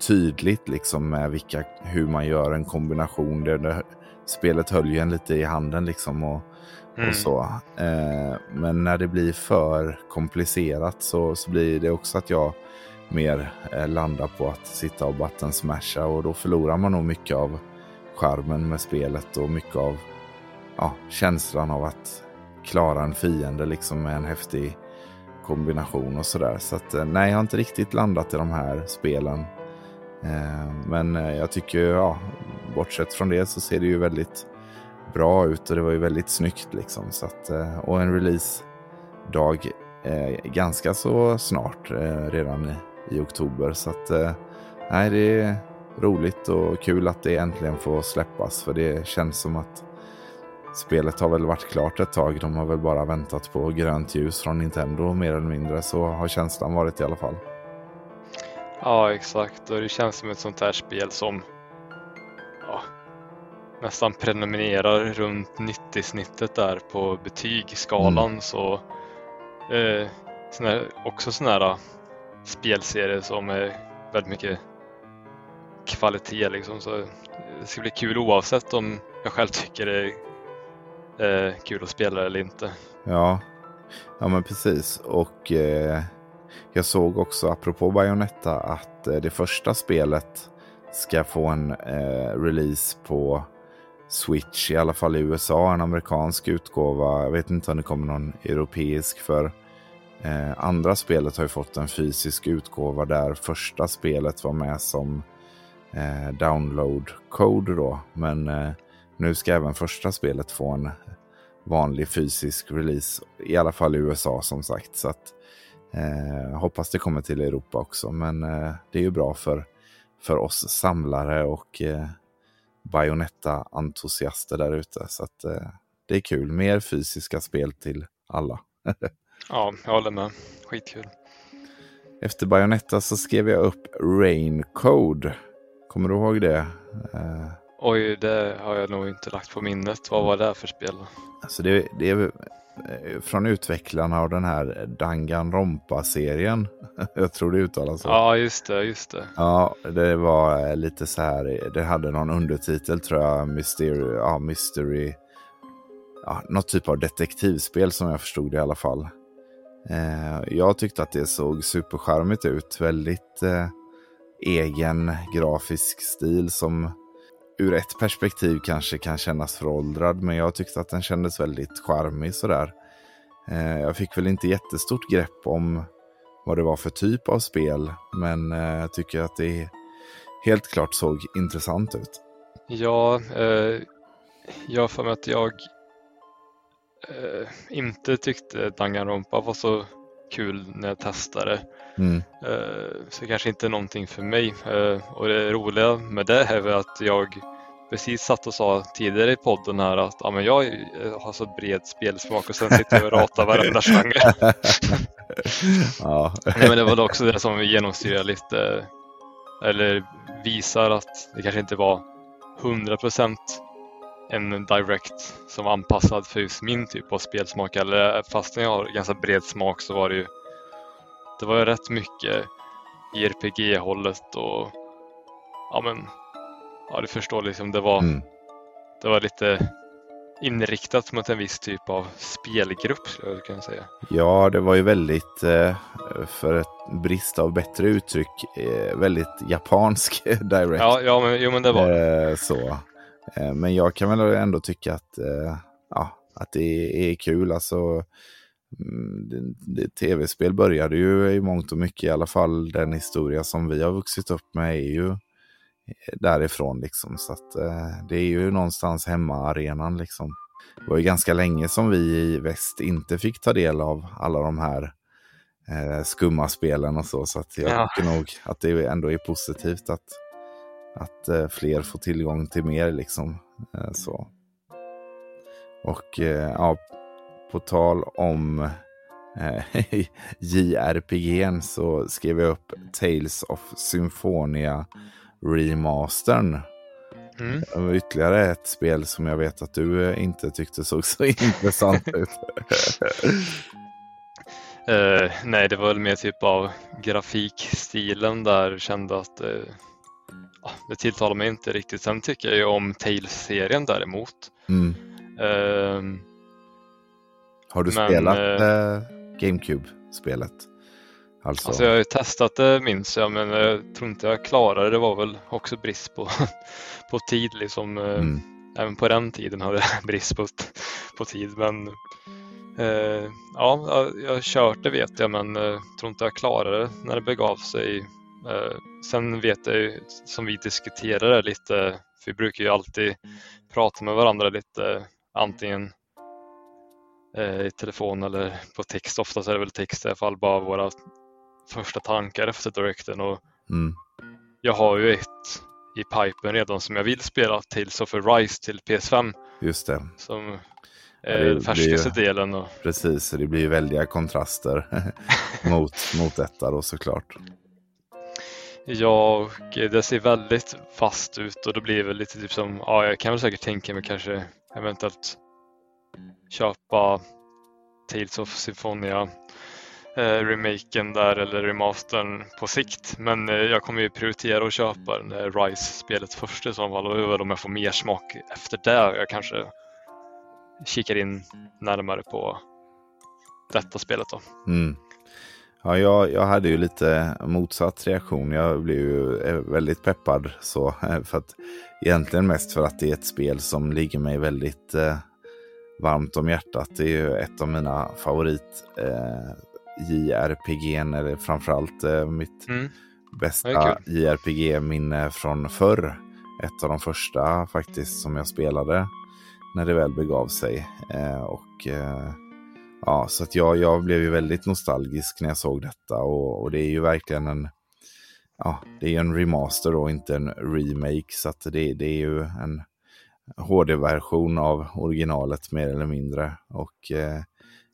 tydligt liksom med vilka, hur man gör en kombination. Det, det, spelet höll ju en lite i handen liksom och, mm, och så. Eh, men när det blir för komplicerat så, så blir det också att jag mer eh, landa på att sitta och button smasha och då förlorar man nog mycket av charmen med spelet och mycket av ja, känslan av att klara en fiende liksom med en häftig kombination och sådär. Så att eh, nej, jag har inte riktigt landat i de här spelen. Eh, men jag tycker, ja, bortsett från det så ser det ju väldigt bra ut och det var ju väldigt snyggt liksom. Så att, och en release-dag ganska så snart, redan i, i oktober. Så att, eh, nej, det är roligt och kul att det äntligen får släppas. För det känns som att spelet har väl varit klart ett tag. De har väl bara väntat på grönt ljus från Nintendo mer eller mindre. Så har känslan varit i alla fall. Ja, exakt. Och det känns som ett sånt här spel som ja, nästan prenumererar runt 90-snittet där på betygsskalan. Så eh, sån här, också sådana här spelserier som är väldigt mycket kvalitet liksom. Så det ska bli kul oavsett om jag själv tycker det är eh, kul att spela eller inte. Ja, ja men precis. Och eh, jag såg också, apropå Bayonetta, att eh, det första spelet ska få en eh, release på Switch, i alla fall i USA, en amerikansk utgåva. Jag vet inte om det kommer någon europeisk för eh, andra spelet har ju fått en fysisk utgåva där första spelet var med som eh, download code då. Men eh, nu ska även första spelet få en vanlig fysisk release. I alla fall i USA som sagt. Så att, eh, hoppas det kommer till Europa också. Men eh, det är ju bra för, för oss samlare och eh, Bayonetta-entusiaster där ute. Så att, eh, det är kul. Mer fysiska spel till alla. Ja, jag håller med. Skitkul. Efter Bayonetta så skrev jag upp Rain Code. Kommer du ihåg det? Eh, Oj, det har jag nog inte lagt på minnet. Vad var det för spel? Alltså det, det är eh, från utvecklarna av den här Danganronpa-serien. Jag tror det uttalas så. Ja, just det, just det. Ja, det var eh, lite så här. Det hade någon undertitel tror jag. Mystery. Ja, mystery. Ja, något typ av detektivspel som jag förstod det i alla fall. Eh, jag tyckte att det såg supercharmigt ut. Väldigt eh, egen grafisk stil som ur ett perspektiv kanske kan kännas föråldrad. Men jag tyckte att den kändes väldigt charmig sådär. Eh, jag fick väl inte jättestort grepp om vad det var för typ av spel. Men jag tycker att det helt klart såg intressant ut. Ja, eh, jag har för mig att jag eh, inte tyckte Danganronpa var så kul när jag testade. Mm. Eh, så kanske inte någonting för mig. Eh, och det roliga med det är väl att jag precis satt och sa tidigare i podden här att ja, men jag eh, har så bred spelsmak och sen sitter jag och ratar varenda genre. ja. Nej, men det var också det som genomsyrar lite eller visar att det kanske inte var 100% en direct som var anpassad för just min typ av spelsmak. Eller fastän jag har ganska bred smak så var det ju det var ju rätt mycket i RPG-hållet och ja men, ja du förstår liksom, det var, Mm. det var lite inriktat mot en viss typ av spelgrupp skulle jag kunna säga. Ja, det var ju väldigt, eh, för ett brist av bättre uttryck, eh, väldigt japansk direct. Ja, ja men, jo men det var det. Eh, så. Eh, men jag kan väl ändå tycka att, eh, ja, att det är kul. Alltså, mm, tv-spel började ju i mångt och mycket, i alla fall den historia som vi har vuxit upp med är ju därifrån. Liksom. Så att, eh, det är ju någonstans hemmaarenan. Liksom. Det var ju ganska länge som vi i väst inte fick ta del av alla de här eh, skumma spelen och så. Så att jag Ja. tycker nog att det ändå är positivt att, att eh, fler får tillgång till mer. Liksom. Eh, så. Och eh, ja, på tal om eh, JRPG så skrev jag upp Tales of Symphonia remastern. Mm. Ytterligare ett spel som jag vet att du eh, inte tyckte såg så intressant ut. Eh, nej, det var väl mer typ av grafikstilen där kände att ja, det tilltalar mig inte riktigt. Sen tycker jag ju om Tales-serien däremot. Mm. Ehm, Har du Men, spelat eh, eh, GameCube-spelet? Alltså, Alltså jag har ju testat det minns jag men jag tror inte jag klarade det. Det var väl också brist på, på tid liksom. eh, mm. Även på den tiden hade jag brist på, på tid. Men eh, ja, jag- har kört det vet jag men eh, tror inte jag klarade det när det begav sig. Eh, sen vet jag ju som vi diskuterade lite, vi brukar ju alltid prata med varandra lite antingen eh, i telefon eller på text. Oftast är det väl text i alla fall, bara våra första tankar efter directen. Och Mm. jag har ju ett i pipen redan som jag vill spela till så för Rise till PS5 Just det, som Ja, är det den färskaste delen. Och, precis. Det blir ju väldiga kontraster mot, mot detta då såklart ja, och det ser väldigt fast ut och då blir det väl lite typ som, ja jag kan väl säkert tänka mig kanske eventuellt köpa Tales of Symphonia eh, remaken där eller remastern på sikt. Men eh, jag kommer ju prioritera att köpa den där Rise-spelet först i så fall och det är väl om jag får mer smak efter det. Jag kanske kikar in närmare på detta spelet då. Mm. Ja, jag, jag hade ju lite motsatt reaktion. Jag blev ju eh, väldigt peppad så. För att, egentligen mest för att det är ett spel som ligger mig väldigt eh, varmt om hjärtat. Det är ju ett av mina favorit eh, JRPG, eller framförallt eh, mitt Mm. bästa JRPG-minne från förr. Ett av de första faktiskt som jag spelade när det väl begav sig. Eh, och eh, ja, Så att jag, jag blev ju väldigt nostalgisk när jag såg detta och, och det är ju verkligen en Ja, det är en remaster och inte en remake. Så att det, det är ju en HD-version av originalet mer eller mindre. Och eh,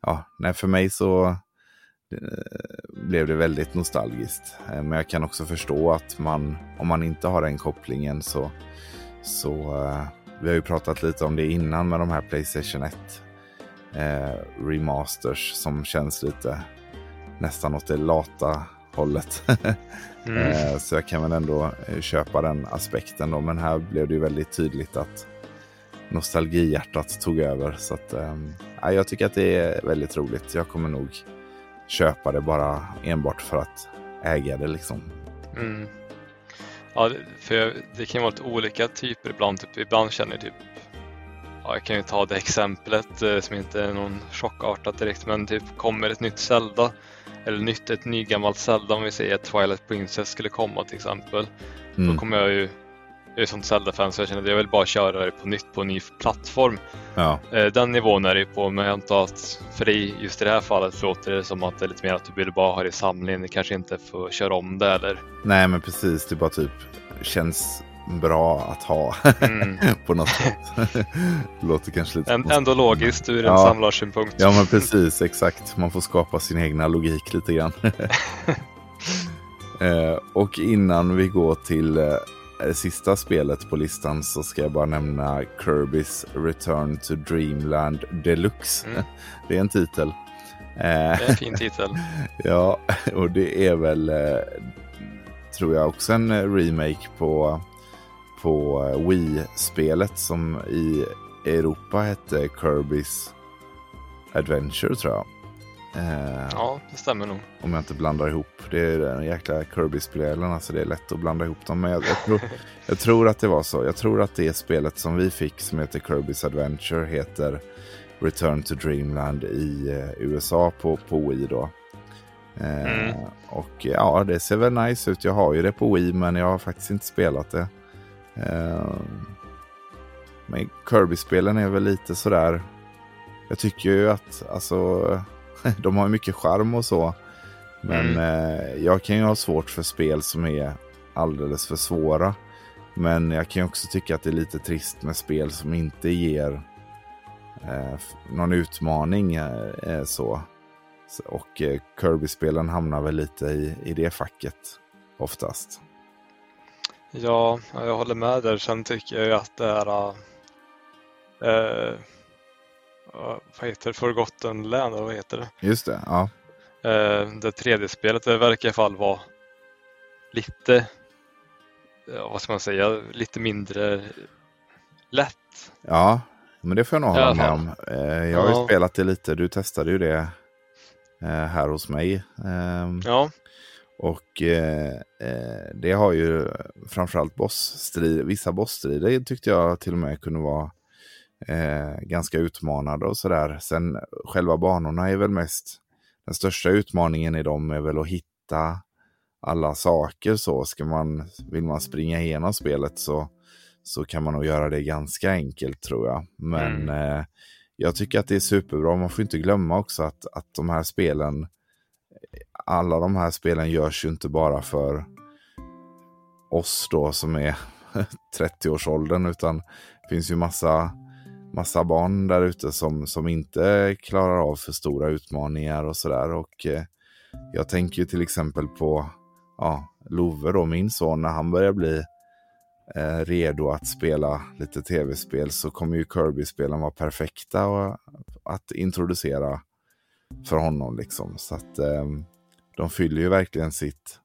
ja, nej, för mig så eh, blev det väldigt nostalgiskt. Eh, men jag kan också förstå att man, om man inte har den kopplingen så, så eh, vi har ju pratat lite om det innan med de här Playstation 1 eh, remasters som känns lite nästan åt det lata hållet. Mm. Eh, Så jag kan väl ändå eh, köpa den aspekten då. Men här blev det ju väldigt tydligt att nostalgihjärtat tog över. Så att, ja, jag tycker att det är väldigt roligt. Jag kommer nog köpa det bara enbart för att äga det liksom. Mm. Ja, för det kan vara lite olika typer ibland. Typ, ibland känner jag typ, ja, jag kan ju ta det exemplet eh, som inte är någon chockartat direkt, men typ kommer ett nytt Zelda eller nytt, ett nygammalt Zelda om vi säger att Twilight Princess skulle komma till exempel. Mm. Då kommer jag ju, jag är sånt Zelda-fan så jag känner att jag vill bara köra det på nytt på en ny plattform. Ja, Eh, Den nivån är det ju på, men jag antar att för dig just i det här fallet låter det som att det är lite mer att du vill bara ha det i samlingen, ni kanske inte får köra om det eller? nej men precis. Det bara typ känns bra att ha Mm. på något sätt. låter kanske lite. Ändå logiskt ur en Ja. samlarsynpunkt. Ja men precis, exakt. Man får skapa sin egna logik lite grann. eh, och innan vi går till eh, det sista spelet på listan så ska jag bara nämna Kirby's Return to Dreamland Deluxe. Mm. Det är en titel. Eh, Det är en fin titel. ja, och det är väl eh, tror jag också en remake på, på Wii-spelet som i Europa hette Kirby's Adventure tror jag. Eh, ja, det stämmer nog. Om jag inte blandar ihop. Det är den jäkla Kirby-spelen, alltså det är lätt att blanda ihop dem. Men jag, jag, tror, jag tror att det var så. Jag tror att det spelet som vi fick som heter Kirby's Adventure heter Return to Dreamland i eh, USA på, på Wii då. Eh, mm. Och ja, det ser väl nice ut. Jag har ju det på Wii men jag har faktiskt inte spelat det. Eh, men Kirby-spelen är väl lite sådär. Jag tycker ju att alltså de har mycket charm och så. Men mm. eh, jag kan ju ha svårt för spel som är alldeles för svåra. Men jag kan ju också tycka att det är lite trist med spel som inte ger eh, någon utmaning. Eh, så. Och eh, Kirby-spelen hamnar väl lite i, i det facket oftast. Ja, jag håller med där. Sen tycker jag att det är äh, vad heter det, Forgotten Land, vad heter det? Just det, ja. Eh, det tredje spelet, det verkar i alla fall vara lite, vad ska man säga, lite mindre lätt. Ja, men det får jag nog hålla med om. Eh, jag har ja. ju spelat det lite, du testade ju det eh, här hos mig. Ehm, ja. Och det har ju framförallt bossstrid, vissa bossstrider tyckte jag till och med kunde vara eh, ganska utmanande och sådär. Sen själva banorna är väl mest, den största utmaningen i dem är väl att hitta alla saker så. Ska man, vill man springa igenom spelet så, så kan man nog göra det ganska enkelt tror jag. Men mm. eh, jag tycker att det är superbra. Man får inte glömma också att, att de här spelen, alla de här spelen görs ju inte bara för oss då som är 30-årsåldern utan det finns ju massa massa barn där ute som, som inte klarar av för stora utmaningar och sådär. Och eh, jag tänker ju till exempel på ja, Love då, min son, när han börjar bli eh, redo att spela lite tv-spel så kommer ju Kirby-spelen vara perfekta och, att introducera för honom. Liksom. Så att eh, de fyller ju verkligen sitt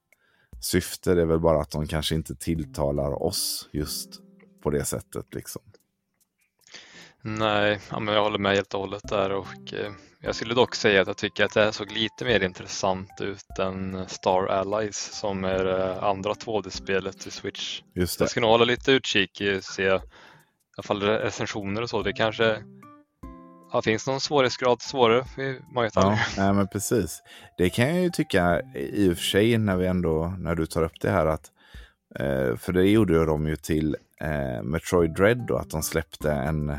syfte. Det är väl bara att de kanske inte tilltalar oss just på det sättet. Liksom. Nej, ja, men jag håller med helt och hållet där och eh, jag skulle dock säga att jag tycker att det här såg lite mer intressant ut än Star Allies som är eh, andra 2D-spelet i Switch. Just det. Jag ska nog hålla lite utkik, och se i alla fall recensioner och så. Det kanske ja, finns någon svårighetsgrad svårare, man vet aldrig. Ja, nej, men precis. Det kan jag ju tycka i och för sig när, vi ändå, när du tar upp det här att eh, för det gjorde de ju till eh, Metroid Dread då, att de släppte en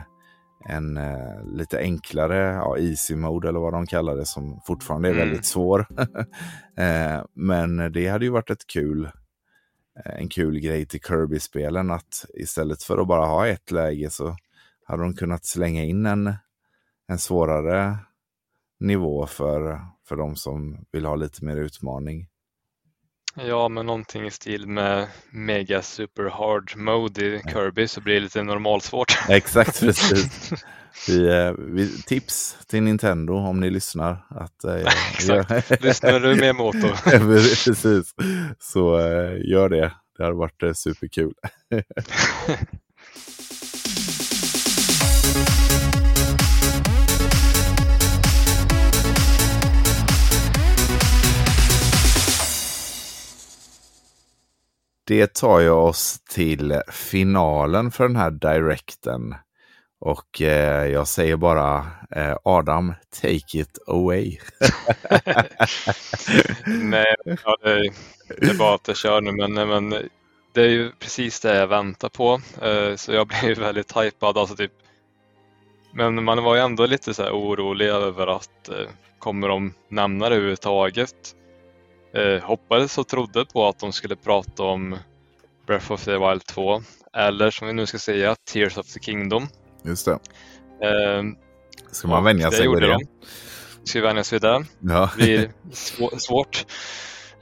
en eh, lite enklare ja, easy mode eller vad de kallar det som fortfarande är mm. väldigt svår. men det hade ju varit ett kul, en kul grej till Kirby-spelen att istället för att bara ha ett läge så hade de kunnat slänga in en, en svårare nivå för, för de som vill ha lite mer utmaning. Ja, men någonting i stil med Mega Super Hard Mode i Kirby så blir det lite normalsvårt. Exakt, precis. Vi, eh, vi, tips till Nintendo om ni lyssnar. Att, äh, Exakt, lyssnar du med motor? precis, så äh, gör det. Det har varit äh, superkul. Det tar ju oss till finalen för den här directen. Och eh, jag säger bara eh, Adam, take it away. nej, ja, det, det är bara att jag kör nu, men, men det är ju precis det jag väntar på. Eh, så jag blev väldigt hypad. Alltså typ, men man var ju ändå lite så orolig över att eh, kommer de nämna det överhuvudtaget? Eh, hoppades och trodde på att de skulle prata om Breath of the Wild 2 eller som vi nu ska säga Tears of the Kingdom. Just det. Eh, ska man vänja sig vid det? De. Ska vi vänja sig vid det? Ja. Det blir svårt.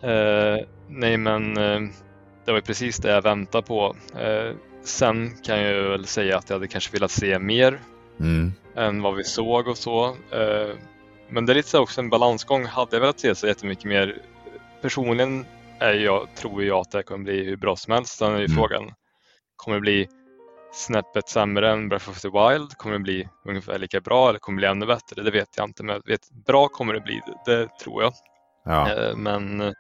Eh, nej men eh, det var precis det jag väntade på. Eh, sen kan jag väl säga att jag hade kanske velat se mer mm. än vad vi såg och så. Eh, men det är lite så också en balansgång. Hade jag velat se så jättemycket mer personligen är jag, tror jag att det kommer bli hur bra som helst. Sen är ju mm. frågan, kommer det bli snäppet sämre än Breath of the Wild? Kommer det bli ungefär lika bra eller kommer det bli ännu bättre? Det vet jag inte, men vet, bra kommer det bli, det, det tror jag. Ja. Eh, men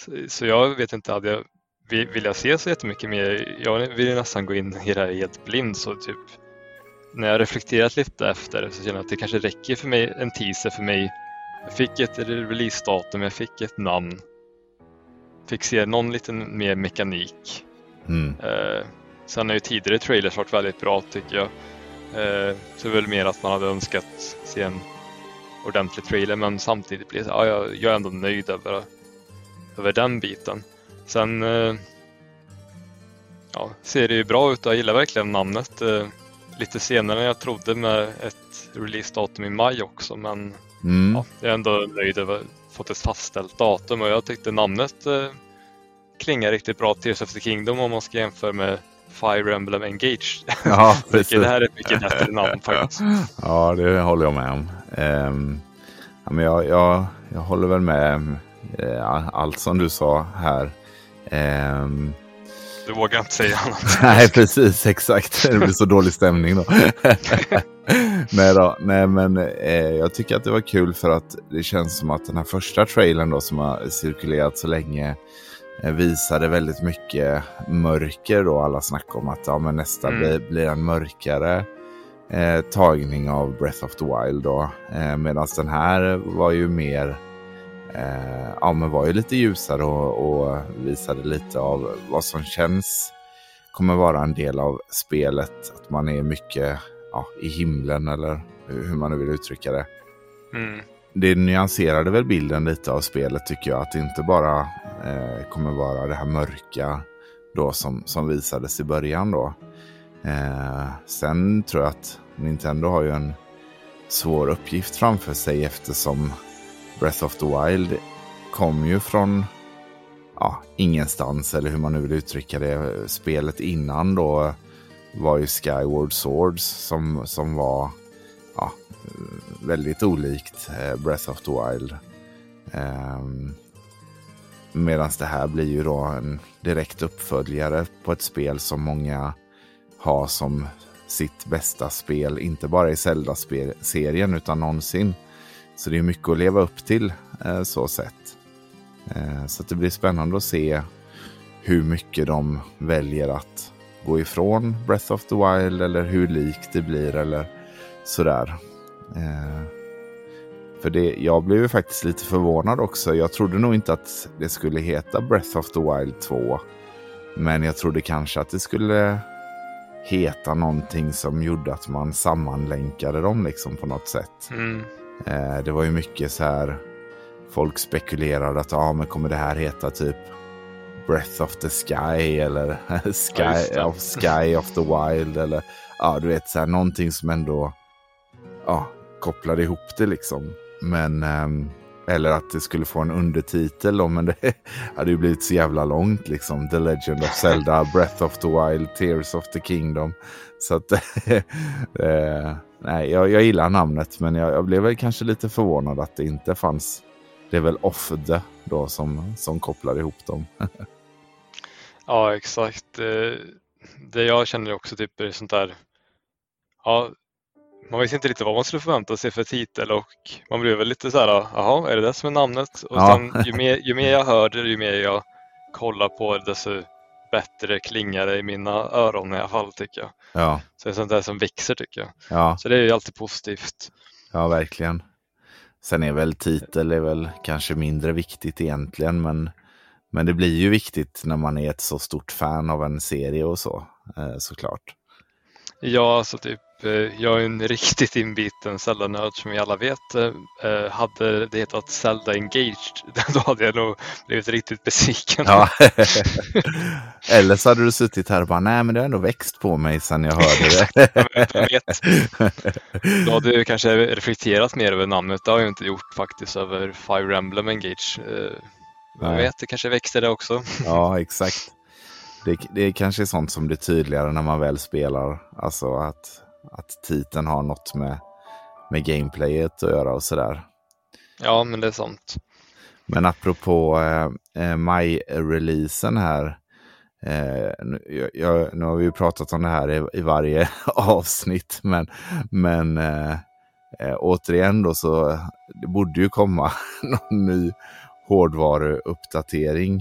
så, så, jag vet inte, hade jag, vill, vill jag se så jättemycket mer? Jag vill nästan gå in i det här helt blind så typ när jag reflekterat lite efter så känner jag att det kanske räcker för mig en teaser för mig. Jag fick ett releasedatum, jag fick ett namn. Fick se någon liten mer mekanik. Mm. Eh, sen har ju tidigare trailers varit väldigt bra tycker jag. Eh, så det är väl mer att man hade önskat se en ordentlig trailer men samtidigt blir det ja, jag, jag är ändå nöjd över, över den biten. Sen eh, ja, ser det ju bra ut och jag gillar verkligen namnet. Eh, lite senare än jag trodde med ett releasedatum i maj också men mm. ja, jag är ändå nöjd över fått ett fastställt datum och jag tyckte namnet eh, klingar riktigt bra Tears of the Kingdom om man ska jämföra med Fire Emblem Engage. Ja, precis. det här är ett mycket bättre namn faktiskt. Ja, det håller jag med om. Um, ja, men jag, jag, jag håller väl med uh, allt som du sa här. Um, du vågar inte säga annat. Nej, precis. Exakt. Det blir så dålig stämning då. nej då, nej men eh, jag tycker att det var kul för att det känns som att den här första trailern då som har cirkulerat så länge eh, visade väldigt mycket mörker då. Alla snackar om att ja, men nästa mm. blir, blir en mörkare eh, tagning av Breath of the Wild då. Eh, Medan den här var ju mer eh, ja, men var ju lite ljusare och, och, visade lite av vad som känns kommer vara en del av spelet. Att man är mycket ja, i himlen eller hur man nu vill uttrycka det. Mm. Det nyanserade väl bilden lite av spelet tycker jag. Att det inte bara eh, kommer vara det här mörka då som, som visades i början då. Eh, sen tror jag att Nintendo har ju en svår uppgift framför sig eftersom Breath of the Wild kom ju från ja, ingenstans, eller hur man nu vill uttrycka det. Spelet innan då var ju Skyward Swords som, som var ja, väldigt olikt eh, Breath of the Wild. Ehm, um, Medan det här blir ju då en direkt uppföljare på ett spel som många har som sitt bästa spel, inte bara i Zelda-serien utan någonsin. Så det är mycket att leva upp till eh, så sett. Eh, så det blir spännande att se hur mycket de väljer att gå ifrån Breath of the Wild eller hur likt det blir eller sådär. Eh, för det, jag blev ju faktiskt lite förvånad också. Jag trodde nog inte att det skulle heta Breath of the Wild 2. Men jag trodde kanske att det skulle heta någonting som gjorde att man sammanlänkade dem liksom på något sätt. Mm. Eh, det var ju mycket så här. Folk spekulerade att ah, men kommer det här heta typ Breath of the Sky eller Sky, ja, of, Sky of the Wild eller ja, du vet så här någonting som ändå ja, kopplade ihop det liksom. Men um, eller att det skulle få en undertitel då, men det hade ju blivit så jävla långt liksom. The Legend of Zelda, Breath of the Wild, Tears of the Kingdom. Så att eh, nej, jag, jag gillar namnet, men jag, jag, blev väl kanske lite förvånad att det inte fanns. Det är väl off the då som, som kopplar ihop dem. Ja, exakt. Eh, det jag känner också typ är sånt där. Ja, man visste inte riktigt vad man skulle förvänta sig för titel och man blev väl lite så här, jaha, är det det som är namnet? Och ja. sen, ju, mer, ju mer jag hör det, ju mer jag kollar på det, desto bättre klingar det i mina öron i alla fall tycker jag. Ja. Så det är sånt där som växer tycker jag. Ja. Så det är ju alltid positivt. Ja, verkligen. Sen är väl titel är väl kanske mindre viktigt egentligen, men, men det blir ju viktigt när man är ett så stort fan av en serie och så, eh, såklart. Ja, alltså typ Eh, jag är en riktigt inbiten Zelda-nörd som vi alla vet. Eh, hade det hetat Zelda Engaged då hade jag nog blivit riktigt besviken. Ja. Eller så hade du suttit här och bara, nej men det har ändå växt på mig sedan jag hörde det. jag vet. Då hade jag kanske reflekterat mer över namnet. Det har jag inte gjort faktiskt över Fire Emblem Engage. Eh, jag vet, det kanske växte det också. Ja, exakt. Det, det är kanske sånt som blir tydligare när man väl spelar. Alltså att att titeln har något med, med gameplayet att göra och sådär. Ja, men det är sant. Men apropå eh, maj-releasen här. Eh, nu, jag, nu har vi ju pratat om det här i, i varje avsnitt, men, men eh, eh, återigen då så det borde ju komma någon ny hårdvaruuppdatering.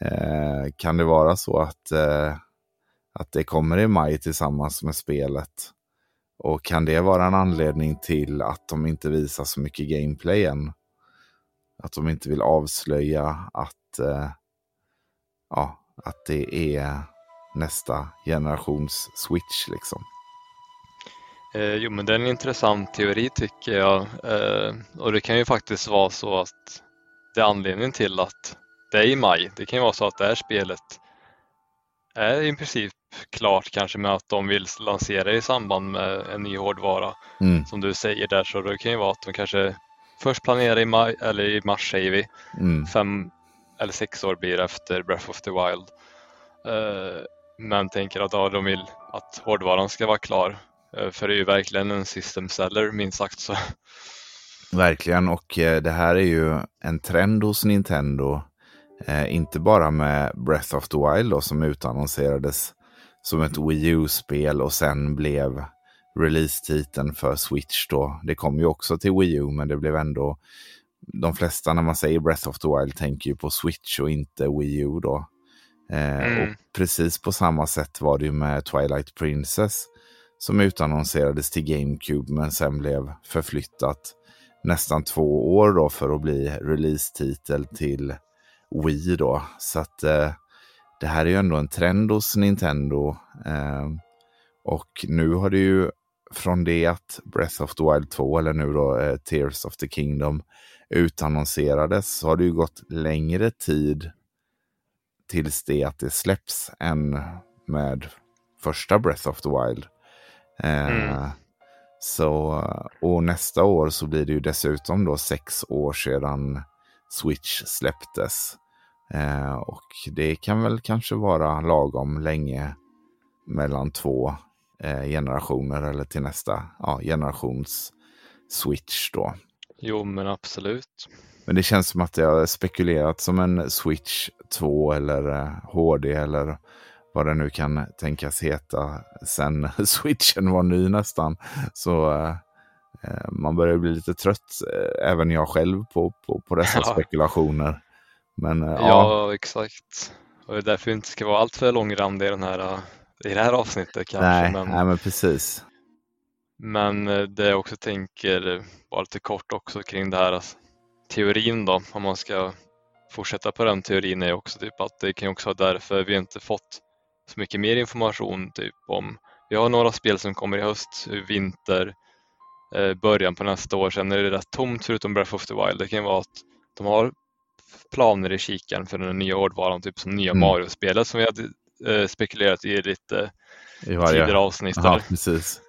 Eh, kan det vara så att, eh, att det kommer i maj tillsammans med spelet? Och kan det vara en anledning till att de inte visar så mycket gameplay än? Att de inte vill avslöja att, eh, ja, att det är nästa generations switch liksom. Eh, jo, men det är en intressant teori tycker jag. Eh, och det kan ju faktiskt vara så att det är anledningen till att det är i maj. Det kan ju vara så att det här spelet är i princip klart kanske med att de vill lansera i samband med en ny hårdvara. Mm. Som du säger där, så det kan ju vara att de kanske först planerar i maj, eller i mars säger vi, mm. fem eller sex år blir efter Breath of the Wild. Uh, men tänker att ja, de vill att hårdvaran ska vara klar. Uh, för det är ju verkligen en system seller minst sagt så. Verkligen, och uh, det här är ju en trend hos Nintendo. inte bara med Breath of the Wild då, som utannonserades som ett Wii U-spel och sen blev release-titeln för Switch då. Det kom ju också till Wii U, men det blev ändå... De flesta när man säger Breath of the Wild tänker ju på Switch och inte Wii U då. Eh, mm. Och precis på samma sätt var det ju med Twilight Princess som utannonserades till GameCube men sen blev förflyttat nästan två år då för att bli release-titel till Wii då. Så att eh, det här är ju ändå en trend hos Nintendo. Eh, och nu har det ju från det att Breath of the Wild 2, eller nu då eh, Tears of the Kingdom, utannonserades så har det ju gått längre tid tills det att det släpps än med första Breath of the Wild. Eh, mm. Så, och nästa år så blir det ju dessutom då sex år sedan Switch släpptes. Eh, och det kan väl kanske vara lagom länge mellan två eh, generationer eller till nästa ja, generations switch då. Jo, men absolut. Men det känns som att det har spekulerat som en switch 2 eller eh, HD eller vad det nu kan tänkas heta sen switchen var ny nästan. Så eh, eh, man börjar bli lite trött, eh, även jag själv, på, på, på dessa ja. spekulationer. Men, ja. ja, exakt. Och det är därför vi inte ska vara alltför långrandiga i, den här, i det här avsnittet kanske. Nej, men, nej, men precis. Men det jag också tänker, bara lite kort också kring det här alltså, teorin då, om man ska fortsätta på den teorin är också typ att det kan också vara därför vi inte fått så mycket mer information typ om, vi har några spel som kommer i höst, vinter, eh, början på nästa år, sen är det rätt tomt förutom Breath of the Wild. Det kan vara att de har planer i kikaren för den nya hårdvaran, typ som nya mm. Mario-spelet som vi hade eh, spekulerat i lite I varje... tidigare avsnitt. Ja, precis.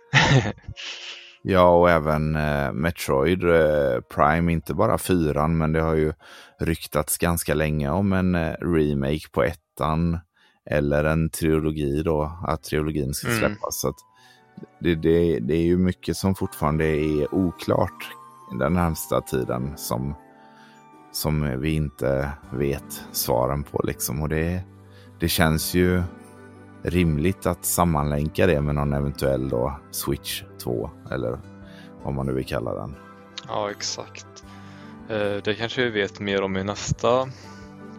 ja, och även eh, Metroid eh, Prime, inte bara fyran, men det har ju ryktats ganska länge om en eh, remake på ettan eller en trilogi då, att trilogin ska mm. släppas. Mm. Så det, det, det är ju mycket som fortfarande är oklart den närmsta tiden som som vi inte vet svaren på. Liksom. Och det, det känns ju rimligt att sammanlänka det med någon eventuell då Switch 2 eller vad man nu vill kalla den. Ja, exakt. Eh, det kanske vi vet mer om i nästa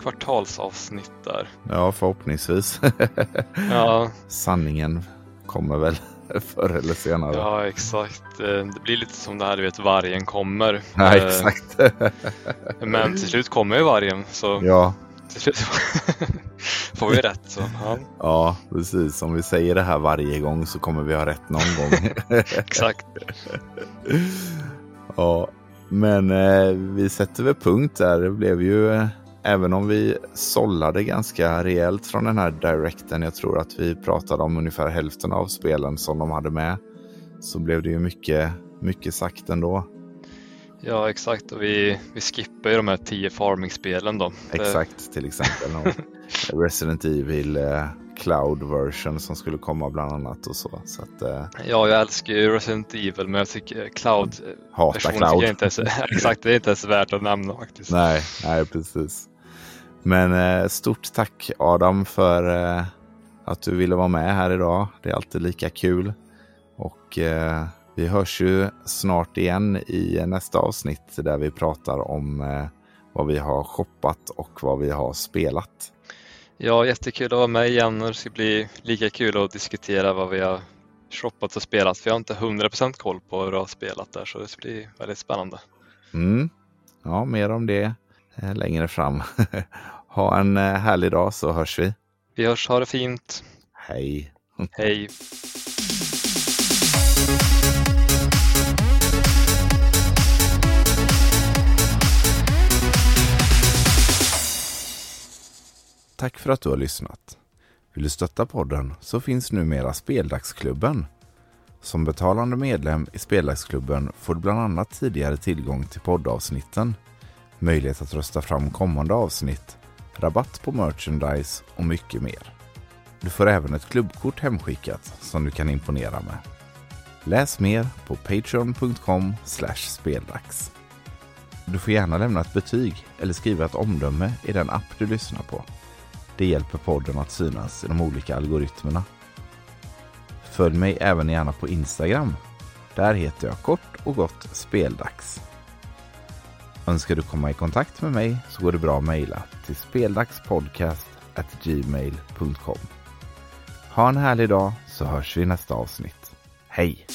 kvartalsavsnitt där. Ja, förhoppningsvis. ja. Sanningen kommer väl förr eller senare. Ja, exakt. Eh, det blir lite som det här du vet, vargen kommer. Ja, eh, exakt. Men till slut kommer ju vargen. Så ja. till slut får vi rätt. Så, ja. ja, precis. Om vi säger det här varje gång så kommer vi ha rätt någon gång. exakt. ja, men eh, vi sätter väl punkt där. Det blev ju Även om vi sållade ganska rejält från den här directen, jag tror att vi pratade om ungefär hälften av spelen som de hade med, så blev det ju mycket, mycket sagt ändå. Ja, exakt. Och vi, vi skippar ju de här tio farming-spelen då. Exakt, till exempel. Resident Evil, eh, cloud version som skulle komma bland annat och så. så att, eh, Ja, jag älskar ju Resident Evil men jag tycker cloud Hata versionen cloud. inte ens, exakt, det är inte ens värt att nämna faktiskt. nej, nej, precis. Men eh, stort tack Adam för eh, att du ville vara med här idag. Det är alltid lika kul. Och eh, vi hörs ju snart igen i nästa avsnitt där vi pratar om eh, vad vi har shoppat och vad vi har spelat. Ja, jättekul att vara med igen och det ska bli lika kul att diskutera vad vi har shoppat och spelat. För jag har inte 100% koll på hur du har spelat där så det ska bli väldigt spännande. Mm. Ja, mer om det eh, längre fram. ha en eh, härlig dag så hörs vi. Vi hörs, ha det fint. Hej! Hej! Tack för att du har lyssnat. Vill du stötta podden så finns numera Speldagsklubben. Som betalande medlem i Speldagsklubben får du bland annat tidigare tillgång till poddavsnitten, möjlighet att rösta fram kommande avsnitt, rabatt på merchandise och mycket mer. Du får även ett klubbkort hemskickat som du kan imponera med. Läs mer på patreon.com speldags. Du får gärna lämna ett betyg eller skriva ett omdöme i den app du lyssnar på. Det hjälper podden att synas i de olika algoritmerna. Följ mig även gärna på Instagram. Där heter jag kort och gott Speldags. Önskar du komma i kontakt med mig så går det bra att mejla till speldagspodcast@gmail.com. Ha en härlig dag så hörs vi i nästa avsnitt. Hej!